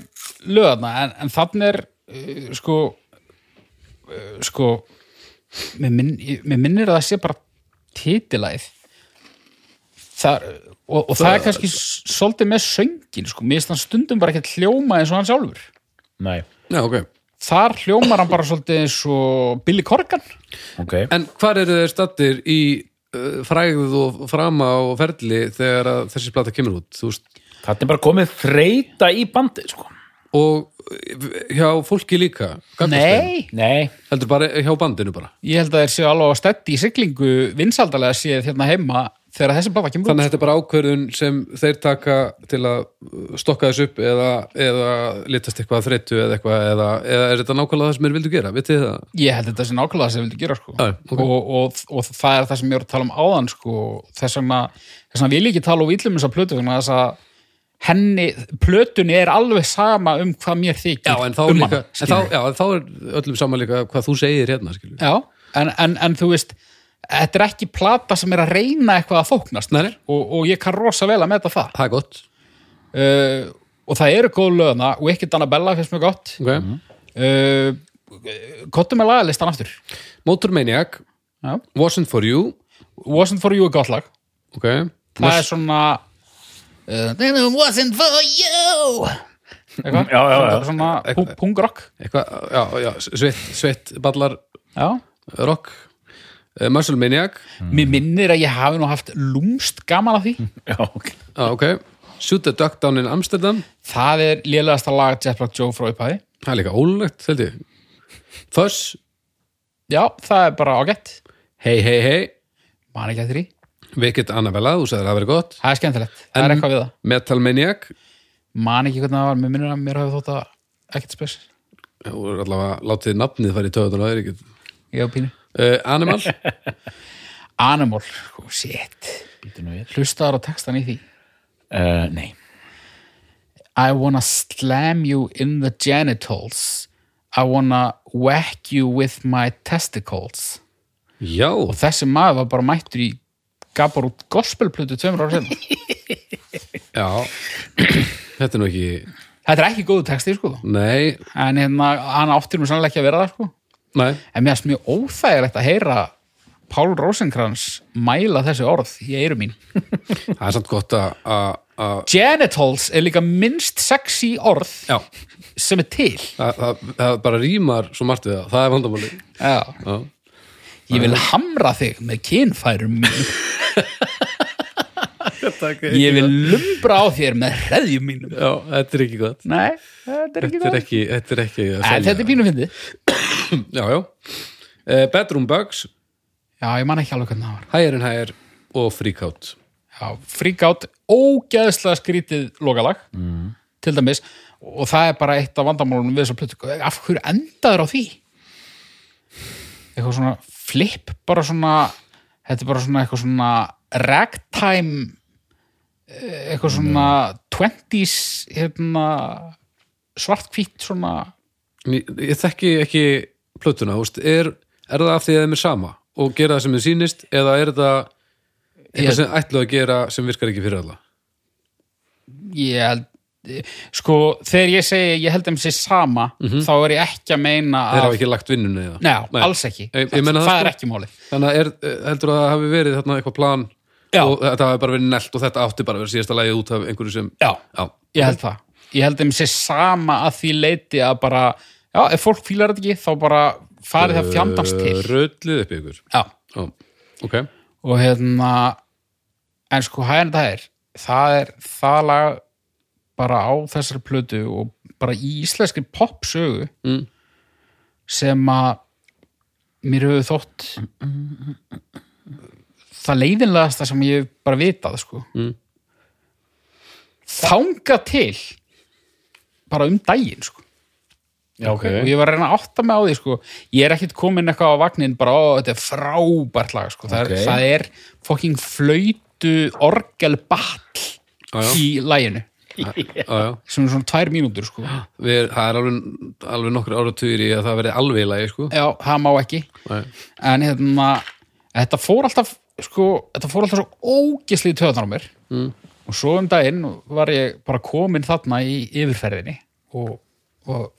lögarna, en, en þannig er uh, sko uh, sko mér, minn, mér minnir að það sé bara titilæð það, og, og það er kannski svolítið með söngin sko. mér finnst hann stundum bara ekki hljóma eins og hann sjálfur. Nei, Já, ok. Þar hljómar hann bara svolítið eins og Billy Corgan ok En hvar eru þeir stattir í uh, frægð og frama og ferli þegar að þessi plata kemur út? Þú veist, Þetta er bara komið þreita í bandið sko. og uh, hjá fólki líka? þeim? nei, Heldur bara hjá bandinu bara? ég held að þeir séu alveg að steddi í siglingu vinsaldalega séð hérna heima þegar þessi blata kemur Þannig að þetta er bara ákverðun sem þeir taka til að stokka þessu upp eða, eða litast eitthvað að þreytu eða eitthvað eða, eða er þetta nákvæmlega það sem þeir vildu gera? Vitið það? ég held þetta sé nákvæmlega það sem vildi gera sko. Já, ok. og, og, og það er það sem ég voru að tala um áðan sko. þess vegna þess vegna vil ég ekki tala og ítlum þess að plötu þess að henni, plötunni er alveg sama um hvað mér þykir Já, en þá, um líka, hana, en þá, já, þá er öllum saman líka hvað þú segir hérna, en, en, en þú veist þetta er ekki plata sem er að reyna eitthvað að þóknast og, og ég kann rosa vel að meta það Það er gott. uh, og það eru góð lögna og ekki Annabella finnst mér gott Ok. uh, Kottum með lagalistan aftur Motormaniac, Já. Wasn't For You, Wasn't for you er gott lag ok. það er svona uh, wasn't for you eitthvað, Já, já, já. svona já, sveitt, sveitt ballar rock. Muscle Maniac, mér minnir að ég hafi nú haft lúmst gaman af því. Já, ok. Ah, ok. Shoot the Duck Down in Amsterdam, það er lélegasta lag Jet Black Joe frá upphæði það er líka ólulegt, held ég. Fuss, já, það er bara ágætt. Hey Hey Hey, man ekki eftir því. Wicked Annabella, þú sagðir að það verið gott. Það er skemmtilegt, það er En- eitthvað við það. Metal Maniac, Man ekki hvernig það var, mér minnir að mér hafi þótt að ekkert spes. Þú er allavega látið nafnið fara í töðunar það er ekki. Ég á pínu Uh, Animal, Animal, sko, shit. Hlustaðar á textan í því? Uh, Nei. I wanna slam you in the genitals. I wanna whack you with my testicles. Já, Og þessi maður var bara mættur í gaf bara út gospelplötu tveimur ára sen já, þetta er nú ekki, Þetta er ekki góðu texti, sko. Nei, En hérna, hann áttir nú sannlega ekki að vera það, sko nei, En mér er mjög óþægilegt að heyra Pál Rosenkrantz mæla þessi orð í eyru mín. það er samt gott að, Genitals er líka minnst sexy orð já, sem er til. það, það, það bara rýmar svo margt við það, það er vandamáli. Ég vil hamra þig með kynfærum mínum. Ég vil lumbra á þér með hreðjum mínum. Já, þetta er ekki gott. Nei, þetta er ekki Þetta er það. ekki, þetta er ekki að En selja. þetta er pínu fyndið. Já, já. Uh, bedroom Bugs, Já, ég man ekki alveg hvernig það var. Higher and Higher og Freak Out. Já, freak out, ógeðslega skrítið lokalag, mm. til dæmis, og það er bara eitt af vandamálunum við þessar plötu. Af hverju endaður á því? Eitthvað svona flip, bara svona, þetta er bara svona eitthvað svona ragtime, eitthvað svona 20s, hérna, svartkvít svona, Ég, ég þekki ekki plötuna, veist, er, er það af því að þeim er sama og gera það sem þið sýnist eða er það eitthvað Ég- sem ætlu að gera sem virkar ekki fyrir alla? ég held, sko, þegar ég segi ég held þeim sé sama, þá er ég ekki að meina Þeir að, hafa ekki lagt vinnunni eða? Nei, alls ekki. Ég- það, það er sko. ekki málið. Þannig að er, heldur að það hafi verið þarna eitthvað plan Já. og þetta hafi bara verið nelt og þetta átti bara að vera síðasta lagið út af einhverju sem Já, Já, ég held það. Ég held þeim sé sama að því leiti að bara, já, ef fólk fílar þetta ekki þá bara farið það fjandans til. Röllið upp ykkur. Já, Já, ok. Og hérna en sko hæðan þetta er það er það lag bara á þessari plötu og bara í íslenski popsögu Mm. sem að mér hefur þótt það leiðinlegasta sem ég hef bara vitað sko Mm. þanga til bara um daginn sko Já, ok og ég var að reyna að átta mig á því sko. ég er ekkit komin eitthvað á vagnin bara, ó, þetta er frábært lag sko. það, Ok. er, það er fokking flöytu orgelball já. í læginu já sem er svona tvær mínútur sko. Við, það er alveg, alveg nokkur áratugir í að það verði alveg í lagi, sko já, það má ekki Nei. en hérna, þetta fór alltaf sko, þetta fór alltaf svo ógislið töðnar á mér. Mm. og svo um daginn var ég bara komin þarna í yfirferðinni og, og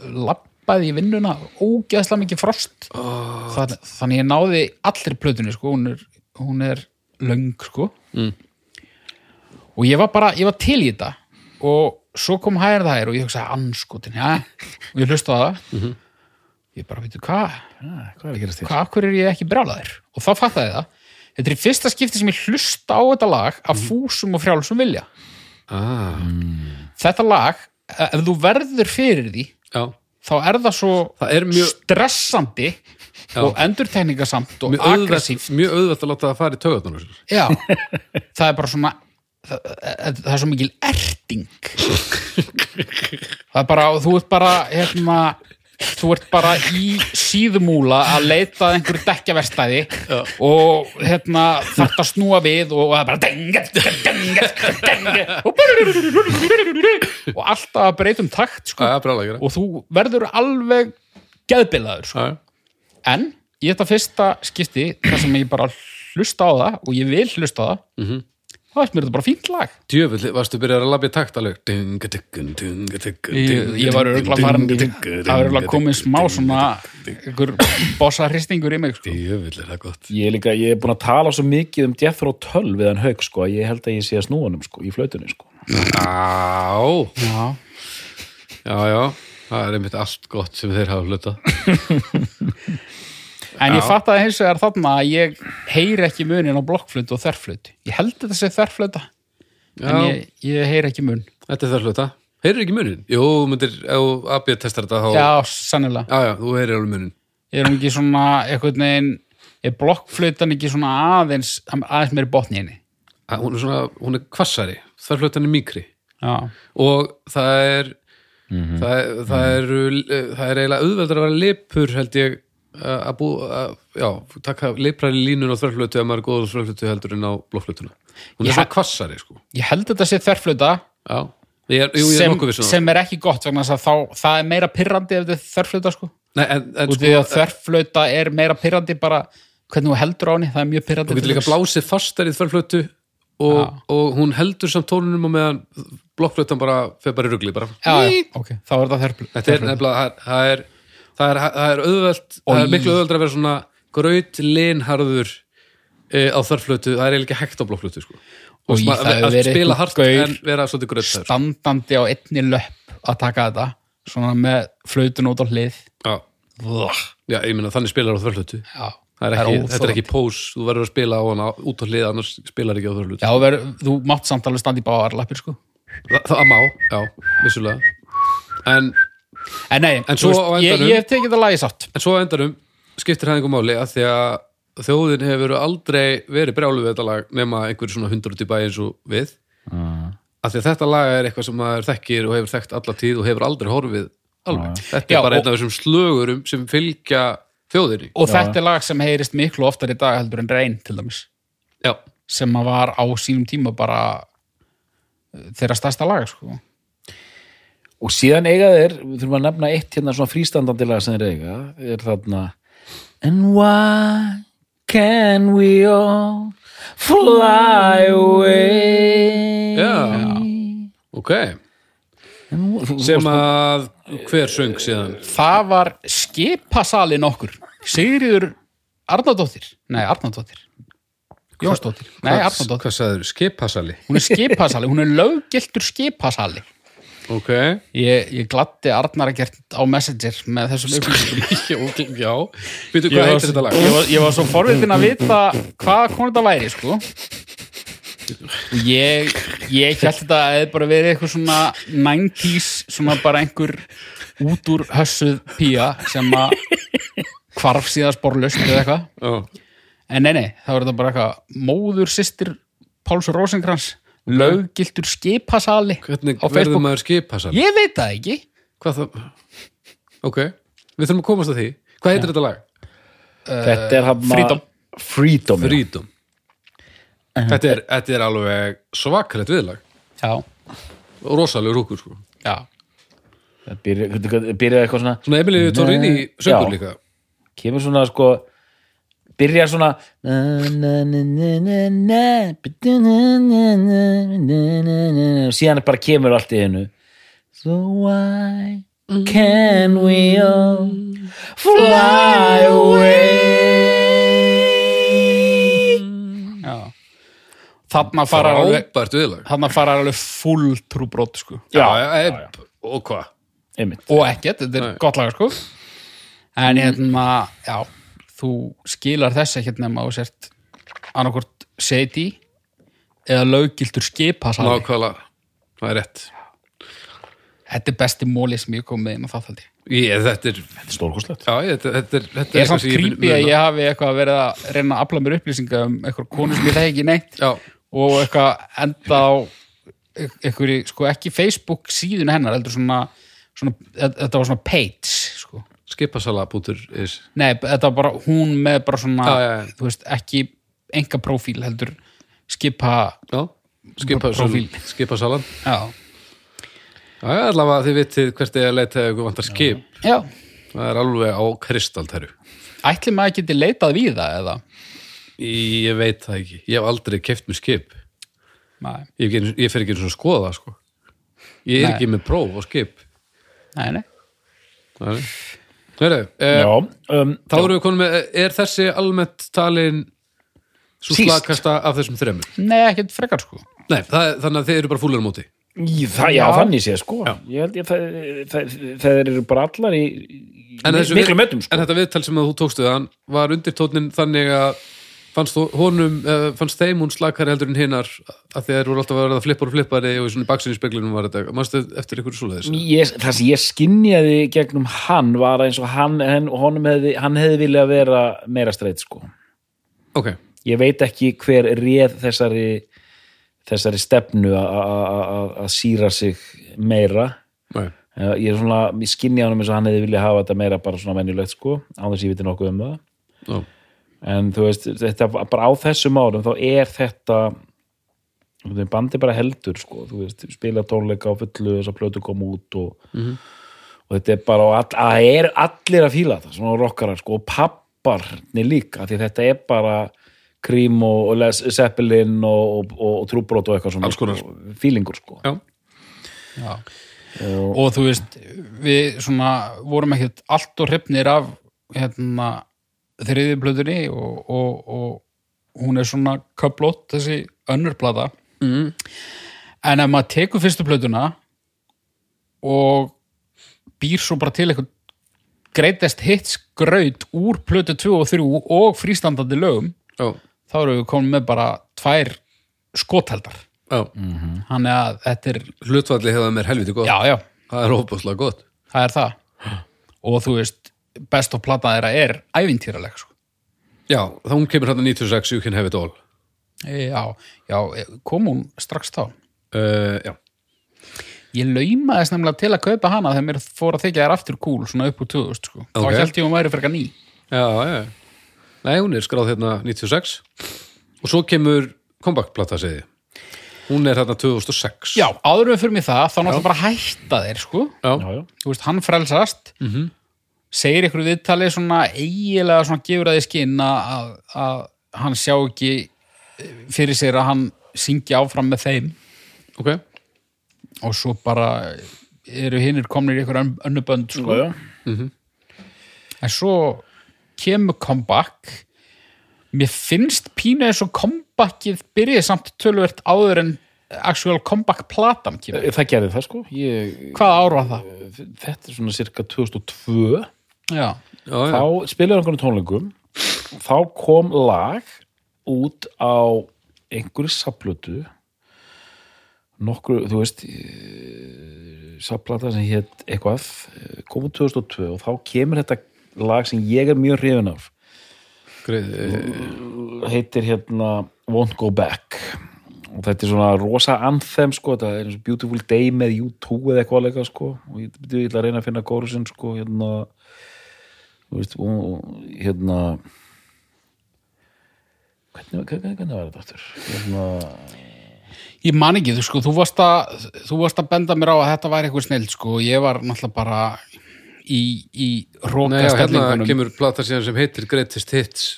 labbaði í vinnuna ógeðslega mikið frost. Oh. Þann, þannig ég náði allir plötunni sko, hún er, hún er löng sko. Mm. og ég var bara, ég var til í þetta. Og svo kom hægir það hér og ég hugsaði anskotin, já, og ég hlusta það. Ég bara, veitu, hvað? Ah, Hvað er að gerast þér? hvað, hverju er ég ekki brjálaður og þá fattaði það þetta er í fyrsta skipti sem ég hlusta á þetta lag af fúsum og frjálsum vilja. Ah, þetta lag, ef þú verður fyrir því já, þá er það svo það er mjög, stressandi og endurtekningasamt og mjög auðvelt aggressíft mjög auðvelt að láta það fara í töðunar já, það er bara svona það, það er svo mikil erting. Það er bara þú ert bara hérna, þú ert bara í síðumúla að leita einhverju dekkjaverstæði og hérna þarft að snúa við og það bara denga, denga, denga, og, alltaf að breytum takt sko, brálega og þú verður alveg geðbilaður sko. En í þetta fyrsta skipti þar sem ég bara hlusta á það og ég vil hlusta á það Mhm. Þá veist mér þetta bara fínt lag. Djöfull, varstu byrjað að labja takt alveg? Dunga, dunga, dunga, dunga, ég, var örgulega farin það var örgulega komið smá svona einhver bossa hristingur í mig sko. Djöfull er það gott? Ég er líka, ég er búin að tala svo mikið um Jethro Tull við hann haug, sko, að ég held að ég sé að snúa hann sko, í flautunni, sko. Á, já, já, já. Það er einmitt allt gott sem þeir hafa hluta en ég Já. fattaði hins vegar þarna að ég heyri ekki munin á blokkflutu og þerflutu ég held þetta sé þerfluta en ég, ég heyri ekki mun. Þetta er það hluta Heyrir ekki munin? Jú, myndir, ef AB testar þetta þá já, sannilega já, já, þú heyrir alveg munin. Er hún ekki svona einhvern veginn er blokkflutan ekki svona aðeins aðeins meiri botni í henni? Að Hún er svona, hún er kvassari Það hlutan er mýkri. Já, og það er það, er, það, er, það er eiginlega auðveldur að vera lipur held ég að að bú, að, já, taka liprari línun á þverflötu ef maður er góður á þverflötu heldur en á blokkflötuna hún er Já. svona kvassari sko. ég held þetta sé ég er, ég er sem, vissun sem er ekki gott vegna þess að þá, það er meira pirrandi ef þetta er þerfluta sko. Nei, en, en sko, því að þerfluta er meira pirrandi bara hvernig þú heldur á henni, það er mjög pirrandi þú getur líka blásið fastar í þverflötu og, og hún heldur samt tónunum og meðan blokkflötan bara fer bara í rugli bara. Já, já, ok, þá er það er það- það er það er, það er auðvelt, það er miklu auðvelt að vera svona graut linharður e, á þörflötu, það er eiginlega ekki hægt á blokkflötu sko. og það hefur að verið spila gaur en vera svolítið þar standandi á einni löpp að taka þetta svona með flautun út á hlið. Já. ég meina þannig spilar á þörflötu já, er ekki, þetta er ekki pós, þú verður að spila á hana út á hlið, annars spilar ekki á þörflötu já, ver, þú mátt samt alveg standa í báðar lappir sko. Það, það má, já, vissulega. En, en nei, En svo ég, endanum- ég hef tekið það lagi sátt en svo endanum skiptir það einhver máli að því að þjóðin hefur aldrei verið brjálu við þetta lag nema einhverju svona hundur út í bæ eins og við. Að því að þetta lag er eitthvað sem maður þekkir og hefur þekkt alla tíð og hefur aldrei horfið alveg. Þetta er Já, bara einn af þessum slögurum sem fylgja þjóðinni. og þetta er lag sem heyrist miklu oftar í dag heldur en reyn til dæmis. Já, sem var á sínum tíma bara uh, þeirra stærsta lag sko. Og síðan eiga þeir, við þurfum að nefna eitt hérna svona frístandandi lag sem þeir eiga, er þarna And why can we all fly away Já. ok. Sem að hver söng síðan? það var skipasalinn okkur Sigriður Arnardóttir nei Arnardóttir Jónsdóttir, nei Arnardóttir Hvað sagður? Skipasali? hún er skipasali, hún er löggiltur skipasali Ok. ég, ég gladdi Arnar að gert á Messenger með þessum upplýsingum Já. Býtu, ég hvað heitir þetta lag? ég, var, ég var svo forvitin að vita hvað konu þetta væri sko og ég ég held þetta að það bara verið eitthvað svona 90s, svona bara einhver út úr hössuð pía sem að hvarf síðan sporlust eða eitthvað Já. en nei, nei, það var þetta bara eitthvað móður systir Páls Rósenkrans löggiltur skipasali Hvernig verður maður skipasali? ég veit það ekki Hvað það? Ok, við þurfum að komast að því. Hvað heitir þetta lag? Þetta er hann Freedom. Freedom, já. Freedom. Þetta er, þetta er alveg svakalegt viðlag. já, Og rosalegur húkur, sko. já, Það byrja- byrjaði eitthvað svona Svona Emilíu Torrini söngur Já. líka. kemur svona sko byrjar svona og síðan bara kemur allt í hennu so why can we all fly away já það þarna fara alveg viðlag þarna fara alveg full trúbrót sko. Já, já, já, og hvað og ekkert, þetta er Nei. gott laga sko en hérna, já þú skilar þess ekkert nema og sért annarkvort seti eða löggiltur skipasali. Nákvæmlega, það er rétt. Þetta er besti móli sem ég kom með inn á það þaldi ég, þetta er Þetta er stórkostlegt. Já, ég, þetta, þetta er, þetta ég er samt creepy að ég hafi eitthvað verið að reyna að afla mér upplýsinga um eitthvað konu sem ég þekki ekki neitt já, og eitthvað enda á eitthvað, sko ekki Facebook síðun hennar, heldur svona, svona þetta var svona page sko. Skipasala bútur is nei, þetta var bara hún með bara svona Já, já, já. þú veist, ekki enga prófíl heldur skipa skipa, Prófíl. skipasalan já, já, allavega þið vitið hvert er að leita ef ykkur vantar skip já. það er alveg á kristaltæru ætli maður geti leitað við það eða ég veit það ekki, ég hef aldrei keft mér skip nei, ég, einu- ég fer ekki eins og skoða það sko ég er Nei. ekki með próf og skip nei, nei. Nei. Heyrðu, eh, Já, um, þá erum við konum með, er þessi almennt talin svo Síst. slakasta af þessum þremur? nei ekkert frekar sko. Nei, það, þannig að þið eru bara fúlir á móti. Í, það, já, Já. þannig sé sko. Ég held ég að það, það, það eru bara allar í, í En þessu miklu við- metum sko. En þetta viðtal sem að þú tókstu þann var undirtónin þannig að fannst honum, uh, fannst þeim hún slakari heldur en hinnar að þeir voru alltaf að verða flippar og flippari og í baksinni speglunum var þetta, mannstu eftir ykkur svoleiðis? það sem ég skinjaði gegnum hann var eins og hann, hefði, hann hefði viljað vera meira streitt sko. Ok, ég veit ekki hver réð þessari þessari stefnu að síra sig meira. Nei, Eh, ég er svona, ég skinja hann eins og hann hefði viljað hafa þetta meira bara svona venjulegt sko á þess að ég viti nokkuð um það. Já, en þú veist, þetta bara á þessum árum þá er þetta þetta bandi bara heldur sko, þú veist, spila tónleika á fullu þess að plötu koma út og, og þetta er bara, og all, að er allir að fíla þetta, svona rockarar sko, og papparni líka, því þetta er bara Cream og, og Les Zeppelin og, og, og Trúbrot og eitthvað svona sko, fílingur sko. Já, já. og þú veist við svona vorum ekkert allt og hrifnir af hérna þriði blöðunni og, og, og hún er svona köplótt þessi önnur plata mm. en ef maður tekur fyrstu plötuna og býr svo bara til eitthvað greatest hits graut úr plötu 2 og 3 og frístandandi lögum já, þá erum við komin með bara tvær skotheldar já. þannig að þetta er, hlutvalli hefða mér helviti gott. Já já. Það er óbúslega gott. Það er það. Og þú veist, best of plata þeirra er ævintýraleg sko. já, þá hún kemur hérna 96 You Can Have It All. Já, já, kom hún strax þá? Uh, já, ég laumaðist nefnilega til að kaupa hana þegar mér fór að þykja þær aftur cool svona upp úr 2000 sko. Ok. þá held ég hún væri frekar ný. Já, já. Nei, hún er skráð hérna 96 og svo kemur comeback-plata segði hún er hérna 2006 já, áður en við fyrir mig það, þá náttúrulega bara hætta þeir sko. já, þú veist, hann frelsast. -hmm. Segir ykkur viðtali svona eiginlega svona gefur að því skinn að, að, að hann sjá ekki fyrir sér að hann syngi áfram með þeim. Ok. Og svo bara eru hinnir komnir í ykkur önnu bönd sko. Já, já. en svo kemur comeback. Mér finnst pínu eins og comebackið byrjaði samt tölvert áður en actual comeback platan kemur. Það gerði það sko. Ég, hvaða ár var það? þetta er svona cirka 2002 Já, já, já. þá spilaði einhvern tónleikum. Þá kom lag út á einhverju sapplötu nokkur, þú veist sapplata sem hétt eitthvað eh, kom út 2002 og þá kemur þetta lag sem ég er mjög hrifin af. Greið, eh, heitir hérna Won't Go Back. Og þetta er svona rosa anthem sko, þetta er eins og Beautiful Day með U2 eða eitthvað leika sko. Og ég, ég ætla að reyna að finna kórusinn sko hérna veist, og, hérna hvernig, hvernig, hvernig var þetta aftur? Hérna, ég man ekki, þú sko, þú varst að þú varst að benda mér á að þetta væri eitthvað snill sko, og ég var náttúrulega bara í, í Nei, já, hérna kemur plata síðan sem heitir Greatest Hits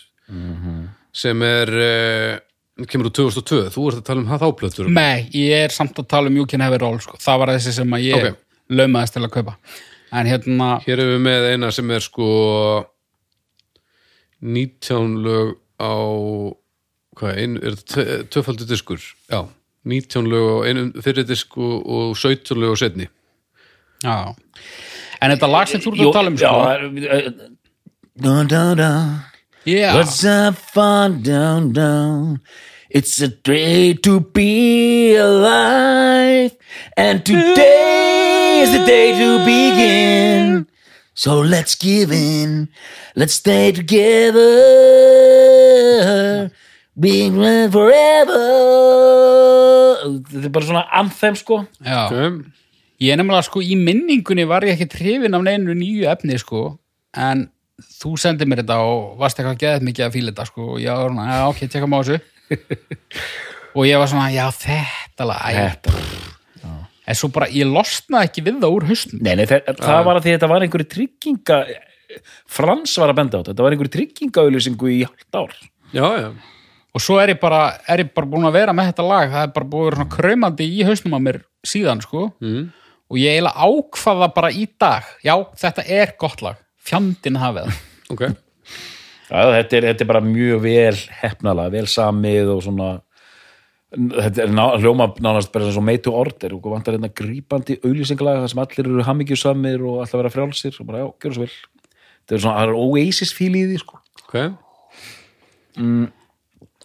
sem er uh, kemur úr 2002, þú ert að tala um það þáplötur Nei, ég er samt að tala um You Can Have It All sko. það var þessi sem að ég Ok. laumaðist til að kaupa en hérna, Hér erum við með eina sem er sko 19 lög á hvað, ein, er þetta tvöfaldur diskur já, 19 lög og einum fyrir disk og, og 17 lög og setni Já. En þetta lag sem þú Jú, að tala um já, sko. það er- Dun, dun, dun. Já. What's up, fun, down, down? It's a day to be alive, and today is the day to begin. So let's give in, let's stay together, being forever. Þetta er bara svona anthem, sko. Já. okay. Ég er nefnilega sko í minningunni var ég ekki trefin af neinu nýju efni sko en þú sendið mér þetta og varst eitthvað geðið mikið að fíla þetta sko og ég var svona, já ok, tjekka má þessu og ég var svona, já þetta lag, Þetta. en svo bara, ég losnaði ekki við það úr haustum Nei, nei, það, það var að því að þetta var einhverju trygginga Frans var að benda á þetta þetta var einhverju tryggingaauðlýsingu í halvt ár. Já, já, og svo er ég bara, er ég bara búin að vera með þetta lag það er bara búin að vera svona kraumandi í haustum á mér síðan sko. Mm. og ég eiginlega ákvaða bara í dag já, þetta er gott lag, fjandinn hafið ok Já, þetta, er, þetta er bara mjög vel hefnala, vel samið og svona þetta er ná, hljóma nánast bara eins og made to order og vantar hérna grípandi auðlýsingalega þar sem allir eru hammingjusamir og alltaf vera frjálsir og bara já, gjör svo vel. Þetta er svona, er oasis fíl í því sko. Ok.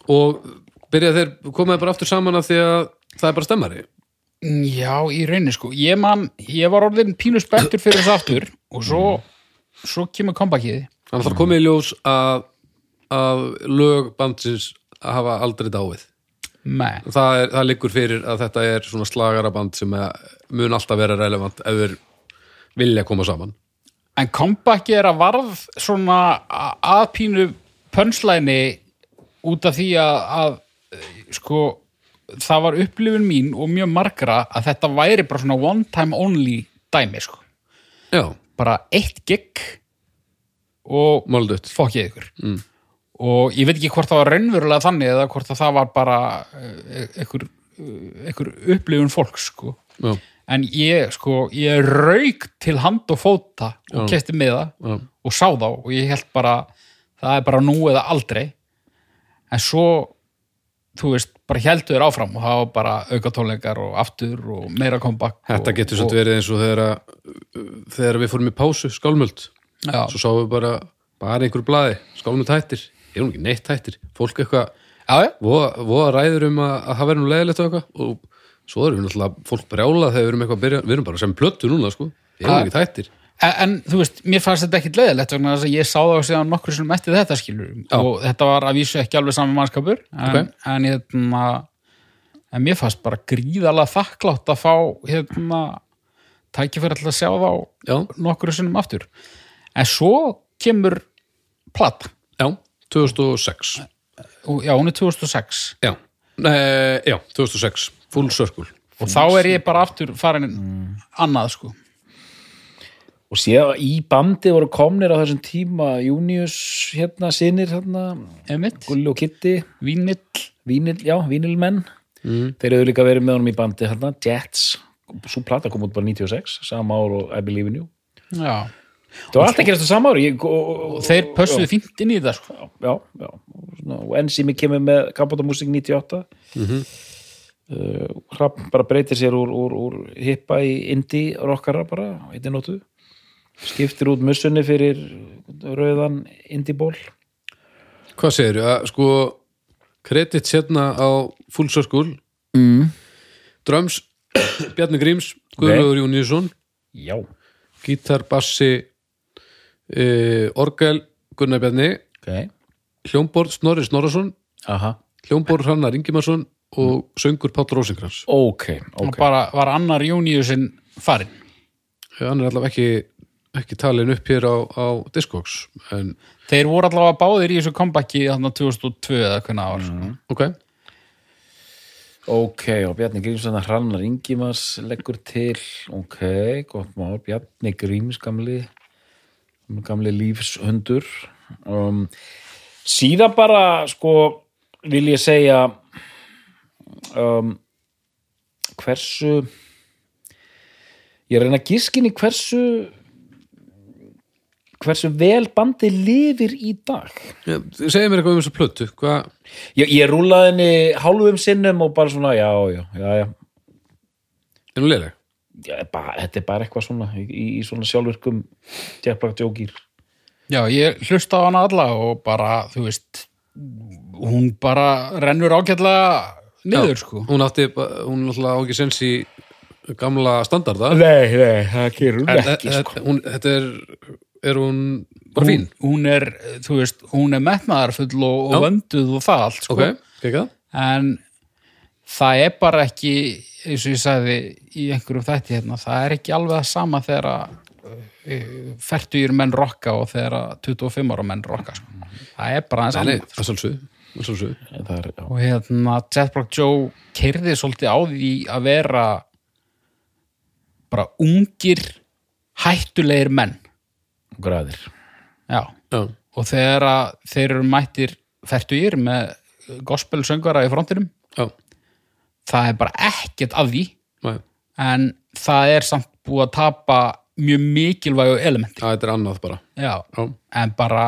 Og byrja þeir komaði bara aftur saman af því að það er bara stemmari? Já, í rauninni sko. Ég man, ég var orðin pínu spenntur fyrir þessu aftur og svo, svo kemur kompakið. Þannig að það komið í ljós að, að lög bandsins hafa aldrei dáið Nei. það, er, það liggur fyrir að þetta er svona slagaraband sem er, mun alltaf vera relevant ef þeir vilja koma saman En kompakið er að varð svona a- að pínu pönslæni út af því að, að eh, sko, það var upplifun mín og mjög margra að þetta væri bara svona one time only dæmi sko. Já, Bara eitt gig og máldutt fokkið ykkur mm. og ég veit ekki hvort það var raunverulega þannig eða hvort að það var bara eh, einhver, eh, einhver upplifun fólks sko. Já, en ég sko, ég rauk til hand og fóta og Já. kefti með það já, og sá þá og ég held bara það er bara nú eða aldrei en svo þú veist, bara heldur þér áfram og það var bara auka tónleikar og aftur og meira comeback Þetta og, getur svolítið verið eins og þegar, þegar við fórum í pásu, skálmöld já, svo sáum við bara, bara einhver blaði skálmöld hættir, er hún ekki neitt hættir fólk eitthvað, voða, ræður um að, að það verður nú leðilegt og eitthvað. Og svo erum við náttúrulega fólk brjála þegar við erum eitthvað að byrja, við erum bara sem plöttu núna sko, við erum Já. ekki hættir en, en þú veist, mér fannst þetta ekkit leðilegt vegna þess að ég sá það síðan nokkur sem eftir þetta skilur Já. og þetta var að vísu ekki alveg saman mannskapur en, Ok. en, hérna, en mér fannst bara gríðalega þakklátt að fá hérna, tækifæri til að sjá þá Já, nokkru sinnum aftur en svo kemur plata já, 2006 og, já, hún er 2006 Já, Nei, já 2006, full circle. Og þá er ég bara aftur farin annað sko. Og séð að í bandi voru komnir á þessum tíma Június hérna sinir hérna, Einmitt, Gulli og Kitty vínill. Vínil, já, Vínilmenn. Mm. þeir eru líka verið með honum í bandi hérna, Jets, svo plata kom út bara 96 sama ár og I Believe in You. Já. Það var alltaf að gerast á sama ári. Ég, og, þeir pössuðu fínt inn í það sko. já, já, og, svona, og Enzimi kemur með Kapotamúsik 98 mm -hmm. Hrafn bara breytir sér úr, úr, úr hippa í indie rockara bara, einnig nótu. Skiptir út mussunni fyrir rauðan indie ból. Hvað segirðu? Að, sko, kredit hérna á full circle. Mm. dröms, Bjarni Gríms Guðlaugur Jónísson, já, gítar, bassi e, orgel Gunnar Bjarni, ok. Hljómborð Snorri Snorrason, aha, hljómborð Hrannar Ingimarsson og söngur Páll Rósingrans ok, og ok bara var annar júniusinn farin hann er allavega ekki ekki talin upp hér á, á Discogs en þeir voru allavega báðir í þessu comebacki þarna 2002 eða hvernig það var. Sko. ok, Ok, og Bjarni Grímsson Hrannar Ingimars leggur til. Ok, gott mál, Bjarni Gríms gamli lífshundur. Um, síðan bara sko, vil ég segja um, hversu ég reyna í hversu hversu vel bandið lifir í dag. Segja mér eitthvað um þessu plötu. Hvað, ég, ég rúlaði henni hálfum sinnum og bara svona, já, já, já, já, er hún leileg? Já bara, þetta er bara eitthvað svona í, í svona sjálfvirkum tjekplagt jókir Já, ég hlusta á hana alla og bara, þú veist hún bara rennur ágætlega niður, Já, sko hún átti, hún náttúrulega á ekki sens í gamla standarda nei, nei, það gerur hún en ekki sko. hún, þetta er er hún bara fín? hún, hún er, þú veist, hún er metnaðarfull og, og vönduð og það allt, sko ok, ekki það? en það er bara ekki eins og ég sagði í einhverjum þætti hérna, það er ekki alveg það sama þegar að færtugir menn rokka og þegar að 25 ára menn rokka sko. það er bara nei, annað það er svolsug það er já, og hérna Jet Black Joe keirði svolítið á því að vera bara ungir hættulegir menn. Græðir og þegar að þeir eru mættir færtugir með gospel söngvara í frontinum já, það er bara ekkert af því. Nei, en það er samt búið að tapa mjög mikilvægu elementi. Það er annað bara. Já, já, en bara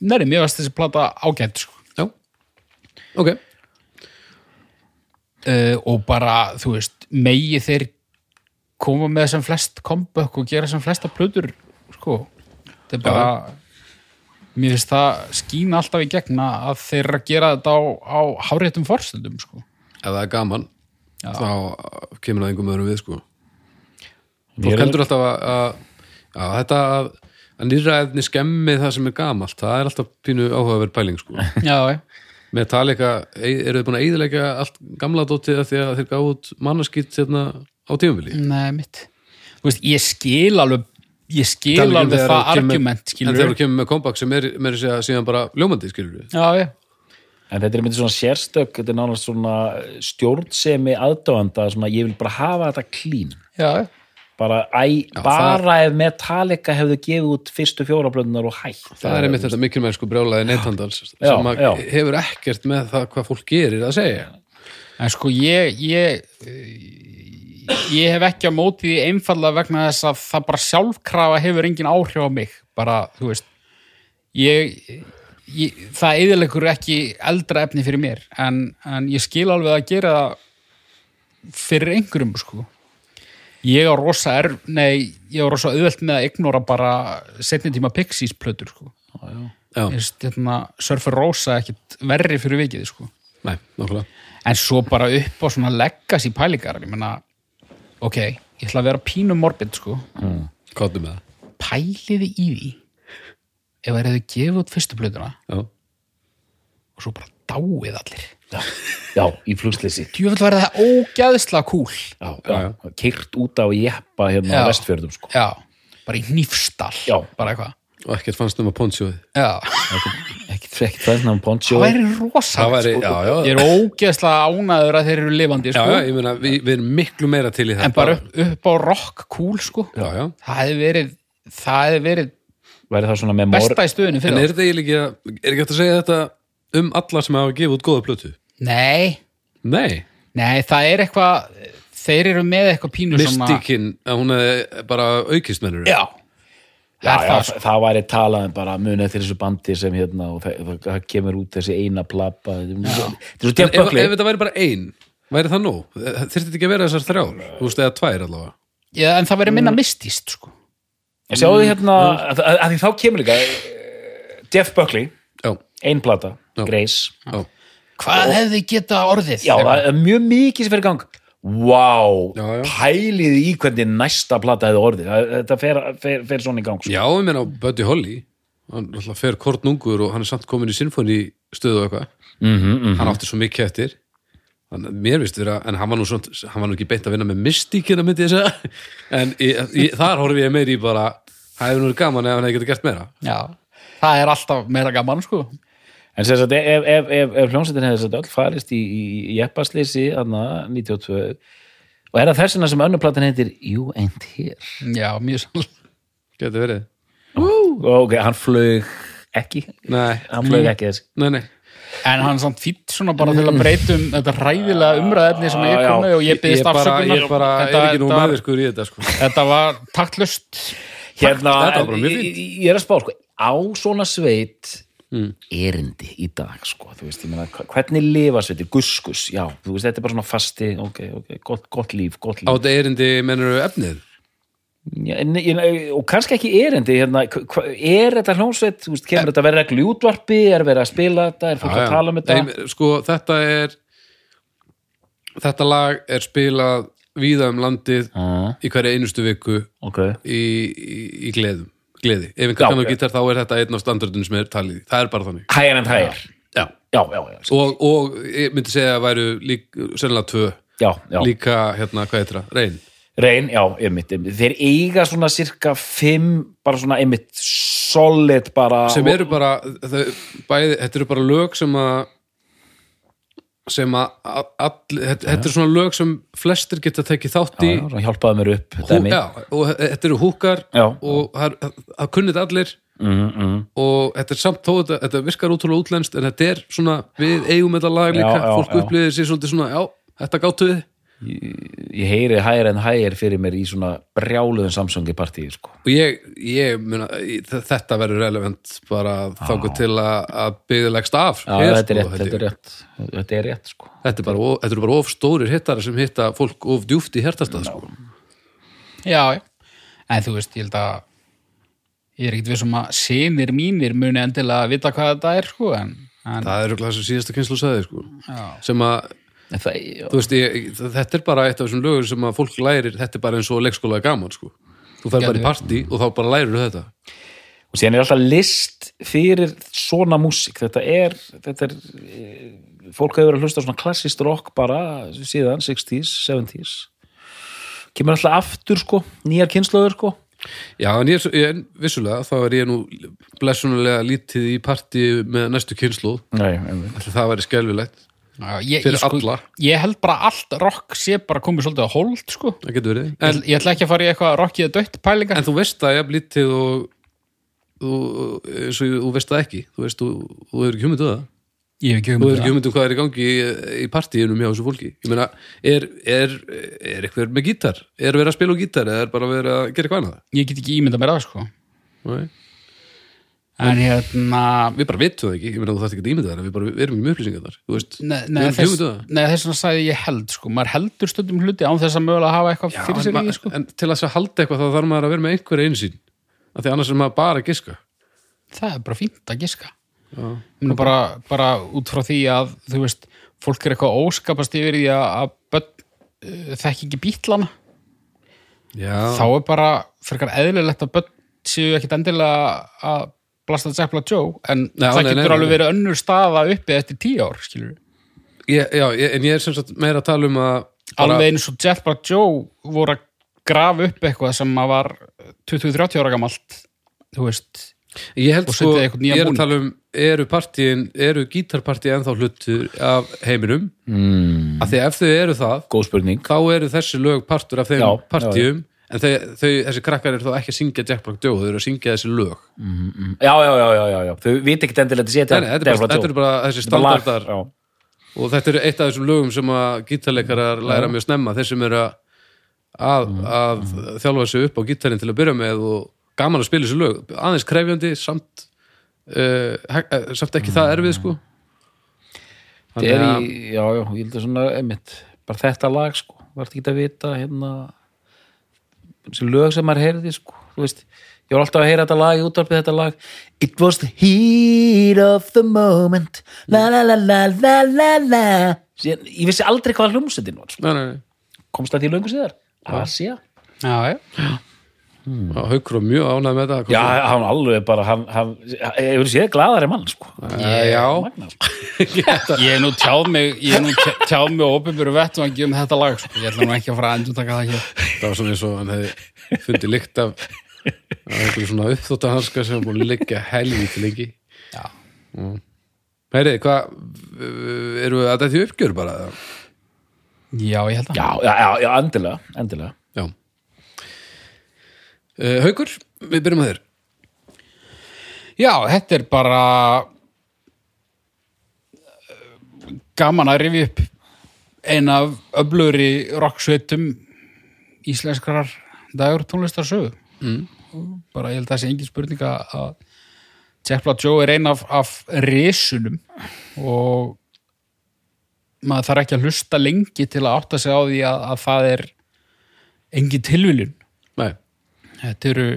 næri, mér varst þessi plata ágætt sko. já, ok. Uh, og bara, þú veist megi þeir koma með sem flest comeback og gera sem flesta plötur sko, þetta er bara mér finnst það skína alltaf í gegna að þeir gera þetta á, á háréttum forstundum sko. Ef það er gaman Já. þá kemur það einhverjum öðrum við sko fólk heldur alltaf að, að, að þetta að, að nýræðni skemmi það sem er gamalt það er alltaf pínu áhugaverð pæling sko já, með talega, eru þið búin að eyðilegja allt gamla dótið því að þeir gáðu út mannaskýtt hérna á tímumvili Nei, mitt. Þú veist, ég skil alveg ég skil alveg það argument, en þegar þú kemur með comeback sem er síðan bara ljómandi skilur við Já, já. En þetta er myndið svona sérstök, þetta er nánast svona stjórnsemi aðdóanda, svona ég vil bara hafa þetta klín. Já. Bara, æ, Já, bara ef Metallica hefðu gefið út fyrstu fjórablöðunar og hætt. það er einmitt þetta mikilmennsku brjálaði neytandals Já, sem já. hefur ekkert með það hvað fólk gerir að segja En sko, ég ég, ég hef ekki á móti því einfallega vegna þess að það bara sjálfkrafa hefur engin áhrif á mig. Bara, þú veist, ég, ég það eðilegur ekki eldra efni fyrir mér, en, en ég skil alveg að gera það fyrir einhverjum, sko. Ég á rosa er, nei, ég á rosa auðvelt með að ignora bara setni tíma Pixies plötur, sko. hérna, Surfer Rosa ekkit verri fyrir vikið, sko. nei, En svo bara upp á svona legacy pælingar, ég menna, ok, ég ætla að vera pínu morbid, sko. það Pæliði í því ef það hefði gefið út fyrstu plötuna já, og svo bara dáið allir. Já, já í flugslýsi. Djúvel verði það ógæðslega kúl. Já, já, Kyrt út á jeppa hérna Já. á vestfjörðum, sko. Já, bara í nýfstall. Já. Bara eitthvað. og ekkert fannst um að pontsjóði Já, Ekki frekkt fræðnum poncho. það væri það rosa. væri, já, já, Ég er ógæðslega ánæður að þeir eru lifandi, já, sko. já, ég meina, við, við erum miklu meira til í þetta en bara upp, upp á rock cool, sko. já, já, Það hefði verið, það hefði verið Væri það svona með mor... besta í stöðinu en fyrir er þetta eiginlega ekki er ekki hægt að segja þetta um alla sem hafa gefið út góða plötu? Nei, nei, nei, það er eitthvað þeir eru með eitthvað pínu svona mystíkin að hún er bara aukist mennur Já, Já, það já, það sko. það væri talað um bara muni eftir þessu bandi sem hérna og það, það, kemur út þessi eina plappa þetta en ef, ef þetta væri bara ein væri það nóg, þyrfti þetta ekki að vera þessar þrjár? Þú veist, eða tvær allavega? Já, en það verður minna mystíst sko. Sjáðu hérna, að, að, að því þá kemur líka eh, Jeff Buckley, já, ein plata. Grace, já, Hvað hefði geta orðið? já, það er mjög mikið sem fyrir gang. Vá, Já, já. pælið í hvernig næsta plata hefði orðið. Það- þetta fer, fer, fer svona í gang sko. já, ég meina Buddy Holly hann alltaf fer kortnungur og hann er samt komin í sinfoni stöðu og eitthvað. Mm -hmm, hann átti svo mikið eftir hann, mér vist vera, en hann var nú, svona, hann var nú ekki beint að vinna með mystíkina myndi ég segja. En í, í, þar horfi ég meir í bara það hefur nú verið gaman ef hann hefði getið gert meira. Já, það er alltaf meira gaman sko. En sem sagt, ef, ef, ef, ef hljómsveitin hefði þess að öll farist í, í, í jeppaslýsi, aðna, 92 og er það þessina sem önnur platan heitir You Ain't Here? Já, mjög sannlega. Geti verið. Og ok, hann flög ekki. Nei, hann flög ekki þess. Nei, nei En hann samt fýtt svona bara til að breytum þetta ræðilega umræðefni sem ég Já, kom með og ég Ég byggðist bara, afsökunar. ég bara er þetta, ekki nú meðvirkur í þetta sko. þetta var taktlust. Hérna, bara ég, ég er að spá, sko, á svona sveit Mm. erindi í dag, sko, þú veist, ég meina, hvernig lifa sveitir, guskus, já, þú veist, þetta er bara svona fasti, ok, ok, gott, gott líf, gott Á líf. þetta erindi mennur efnið Já, en, en, og kannski ekki erindi, hérna, er þetta hljómsveit, kemur þetta að vera reglu útvarpi, er verið að spila þetta, er fólk að tala um þetta? Nei, sko, þetta er þetta lag er spilað víða um landið Ah, í hverja einustu viku ok, í, í, í gleðum gleði, ef Já, einhver kann á ok. gítar þá er þetta einn af standardunum sem er talið, það er bara þannig. Higher and higher, já. já, Og, og myndi segja að væru lík, sennilega tvö, líka hérna, hvað heitir það, reyn Reyn, já, einmitt, einmitt. Þeir eiga svona cirka fimm, bara svona einmitt solid bara sem eru bara þau, bæði, þetta eru bara lög sem að sem að all, þetta, þetta eru svona lög sem flestir geta tekið þátt í já, já, svona hjálpaði mér upp Hú, dæmi. já, og þetta eru húkar Já. og það kunnið allir mm, mm. og þetta er samt þó þetta, þetta virkar útrúlega útlenskt en þetta er svona, við eigum þetta lag líka, Já, fólk upplýðir sér svona, já, þetta gáttu við Ég heyri higher and higher fyrir mér í svona brjáluðum Samsungi partíu sko. og ég, ég muna, ég- þetta verður relevant bara þáku til að, að byggja leggst af Já, hér, þetta er sko, rétt, þetta er ég. rétt Þetta er rétt, sko þetta, er bara, of- þetta eru bara of stórir hittar sem hitta fólk of djúft í hertastað sko. Já, já. En þú veist, ég held að ég er ekkert vissum að sinir mínir muni endilega vita hvað þetta er, sko, en, en það er örugglega sem síðasta kynslu sagði sko. já, sem að En það, veist, ég, þetta er bara eitt af þessum lögur sem að fólk lærir, þetta er bara eins og leikskóla er gaman, sko. Þú fer bara í partí og þá bara lærir þetta. og síðan er alltaf list fyrir svona músík. Þetta er, þetta er eh, fólk hefur verið að hlusta svona klassist rock bara síðan, 60s, 70s kemur alltaf aftur sko nýjar kynnslóður sko. Já, en ég, ég vissulega, þá er ég nú blessunulega lítið í partí með næstu kynslu, Nei, það væri skelfilegt, já ég, Fyrir ég, sko, alla. ég held bara allt rock sé bara komið svolítið á hold, sko það getur verið. en, En, ég ætla ekki að fara í eitthvað rockið dött pælinga en þú veist það, ég hef lítið og þú, og þú veist það ekki, þú veist, þú, þú hefur ekki hugmyndu það. ég hef ekki Þú hugmynd hefur um ekki hugmyndu hvað er í gangi í, í partíunum hjá þessu fólki. Ég meina, er, er, er eitthvað með gítar? Er verið að spila á gítar eða er bara verið að gera eitthvað annað? það ég get ekki ímynda mér það, sko Nei. En hérna við bara vitum það ekki, ég meina þú þarft ekki að ímynda það við bara við erum ekki með upplýsingar þar Nei, nei, þess, það. nei, þess vegna sagði ég held sko, maður heldur stundum hluti án þess að mögulega hafa eitthvað fyrir en, ma- því, sko. en til þess að halda eitthvað þá þarf maður að vera með einhverja einsýn af því annars er maður bara að giska. Það er bara fínt að giska. Já. Bara, bara út frá því að þú veist, fólk er eitthvað óskapast yfir því að, að uh, þekki ekki bítlana. Já, þá er bara frekar eðlilegt að börn séu ekkit endilega að blasta Zeppla Joe en Nei, það nei, getur nei, nei, alveg nei. verið önnur staða uppi eftir tíu ár, skilur ég, já ég, en ég er sem sagt meira að tala um að bara, alveg eins og Zeppla Joe voru að grafa upp eitthvað sem að var 20-30 ára gamalt þú veist, ég held sko, ég er að tala um eru partíin, eru gítarpartí ennþá hlutur af heiminum? Mm, af því að ef þau eru það góð spurning. þá eru þessi lög partur af þeim Já, partíum en þau, þau, þessi krakkar eru þá ekki að syngja Jack Black Joe, þau eru að syngja þessi lög. Já, já, já, já, já, já. þau viti ekki endilega að setja þetta, er bara, þetta eru bara þessi standardar. og þetta eru eitt af þessum lögum sem að gítarleikarar læra mjög snemma. Þeir sem eru að, að, að þjálfa sig upp á gítarinn til að byrja með og gaman að spila þessu lög. Aðeins krefjandi samt uh, samt ekki það erfið sko. Er Þannig að- í, já, já, ég held að svona einmitt, bara þetta lag sko, vart ekki að vita hérna þessi lög sem maður heyrði sko, þú veist, ég var alltaf að heyra þetta lag í útvarpið þetta lag. It was the heat of the moment. La la la la la la la. Síðan, ég vissi aldrei hvað hljómsveitin var sko. Nei, nei, nei. komst það því löngu síðar. Asia já, já Og Haukur var mjög ánægð með þetta Já, hann alveg bara, hann, hann ég vil séð glaðari mann sko. Já. Magna, sko. ég er nú tjáð mig ég er nú tjá- tjáð mig óbyrgur vettvangi um þetta lag sko. ég ætla nú ekki að fara að endur taka það hér það var svona eins og hann hefði fundið lykt af af einhverju svona uppþóttahanska sem var búin að liggja helvíti lengi Já. Heyri, hvað eru við að þetta uppgjör bara? já, ég held að já, já, já, já, endilega, endilega Já uh, Haukur, við byrjum að þér. Já, þetta er bara eh, gaman að rifja upp ein af öflugri rocksveitum íslenskrar dagur tónlistarsögu mm. bara ég held að það sé engin spurning að Black Joe er ein af, af risunum og maður þarf ekki að hlusta lengi til að átta sig á því að, að það er engin tilviljun þetta eru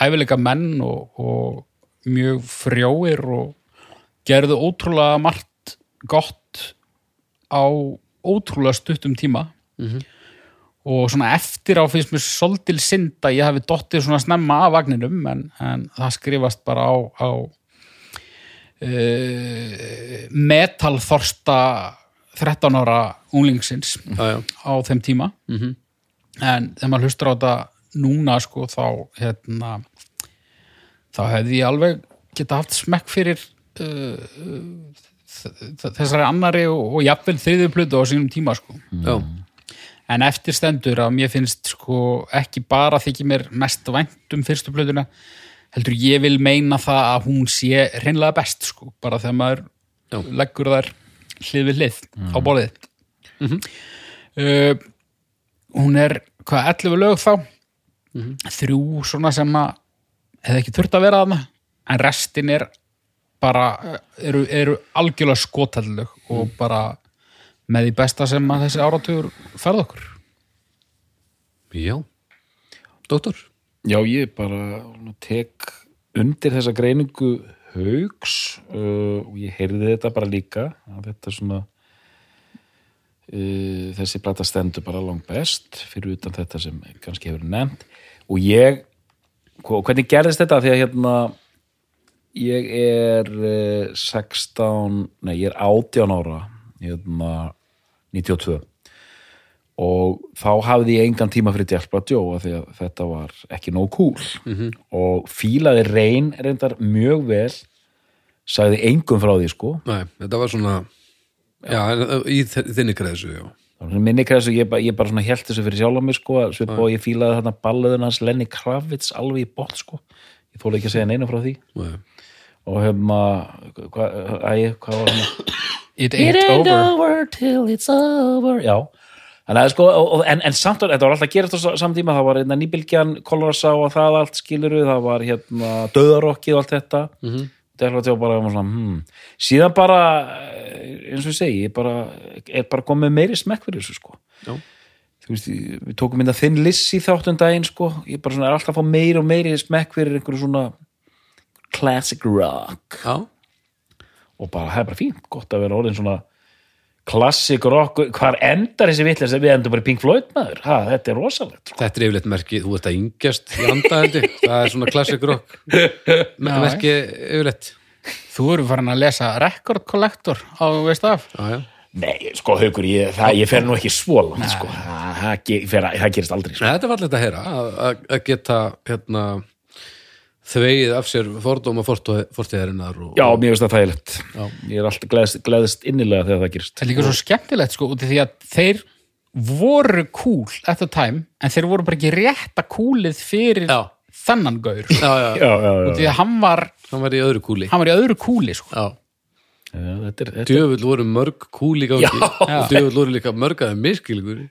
hæfileika menn og, og mjög frjóir og gerðu ótrúlega margt gott á ótrúlega stuttum tíma. Og svona eftir á finnst mér svolítil synd að ég hafi dottið svona snemma af vagninum en, en það skrifast bara á, á uh, metalþorsta 13 ára unglingsins já, já, á þeim tíma. Mhm. en þegar maður hlustur á þetta núna sko þá hérna þá hefði ég alveg geta haft smekk fyrir uh, uh, þessari annari og, og jafnvel þriðju plötu á sínum tíma sko. Já, en eftir stendur að mér finnst sko ekki bara þykir mér mest vænt um fyrstu plötuna heldur ég vil meina það að hún sé reynlega best sko, bara þegar maður Já. leggur þær hlið við hlið á borðið uh, hún er hvað 11 lög þá þrjú svona sem að hefði ekki þurft að vera þarna en restin er bara eru, eru algjörlega skotallög og bara með því besta sem að þessi áratugur ferð okkur. Já. Dóttor, Já, ég bara tek undir þessa greiningu haugs uh, og ég heyrði þetta bara líka að þetta er svona uh, þessi plata stendur bara langt best fyrir utan þetta sem kannski hefur nefnt og ég og hvernig gerðist þetta? Því að hérna ég er uh, 16 nei, ég er 18 ára hérna 92 og þá hafði ég engan tíma fyrir af því að þetta var ekki nóg cool. Og fílaði reyn reyndar mjög vel sagði engum frá því sko. Nei, þetta var svona já, uh, í þinni kreðsu, já Minni kreðs og ég, ba- ég bara svona held þessu fyrir sjálf mig sko svip og ég fílaði þarna balleðun hans Lenny Kravitz alveg í bótt sko. Ég þóla ekki að segja neina frá því. Nei. og hefma hvað, æ, hvað var hann It ain't over. till it's over. Já. Að sko, og, og- en, en samt, þetta var alltaf að gerast á saman tíma, það var hérna nýbylgjan, Kolorasá og það allt skiluru, það var hérna döðarokkið og allt þetta. Mm -hmm. Var bara svona, hmm. síðan bara eh, eins og ég segi, ég bara er bara komið meiri smekk fyrir þessu sko Já. þú veist, við tókum mynda þinn liss í þáttun daginn sko, ég bara svona er alltaf að fá meiri og meiri smekk fyrir einhverju svona classic rock já, og bara, það er bara fínt, gott að vera orðin svona classic rock, hvar endar þessi vitlega sem við endum bara í Pink Floyd maður. Ha, þetta er rosalegt sko. þetta er yfirleitt merki þú ert að yngjast það er svona classic rock. Me- Já, merki yfirleitt. Þú eru farin að lesa Record Collector á veist af já, já, Nei, sko, haukur, ég, það, ég fer nú ekki langt, sko, það, það, það gerist aldrei, sko. Nei, þetta var alltaf að heyra að að geta hérna þveið af sér fordóma fortíðarinnar og, Já, mér finnst það þægilegt. Ég er alltaf gleðst, gleðst innilega þegar það gerist. Það er líka svo skemmtilegt sko út af því að þeir voru cool at the time en þeir voru bara ekki rétta coolið fyrir Já. þennan gaur út já, já, Já, já, já. af því að hann var, hann var í öðru kúli hann var í öðru kúli sko. já, já þetta þetta djöfull voru mörg kúli í gangi Já. og djöfull voru líka mörg aðeins miskilgur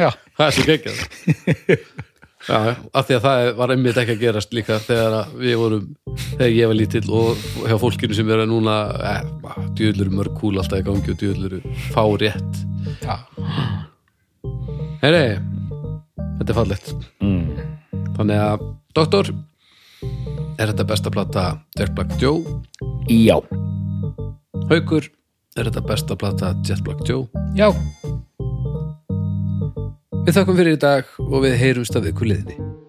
Já, það er svo geggjað já, af því að það var einmitt ekki að gerast líka þegar við vorum þegar ég var lítill og hjá fólkinu sem er núna eh, eru mörg kúl alltaf í gangi og eru fá rétt. Já, Heyri, þetta er fallegt. Mm, Þannig að, doktor Er þetta besta plata Jack Black Joe? já, Haukur, er þetta besta plata Jet Black Joe? já Við þakkum fyrir í dag og við heyrumst að viku liðni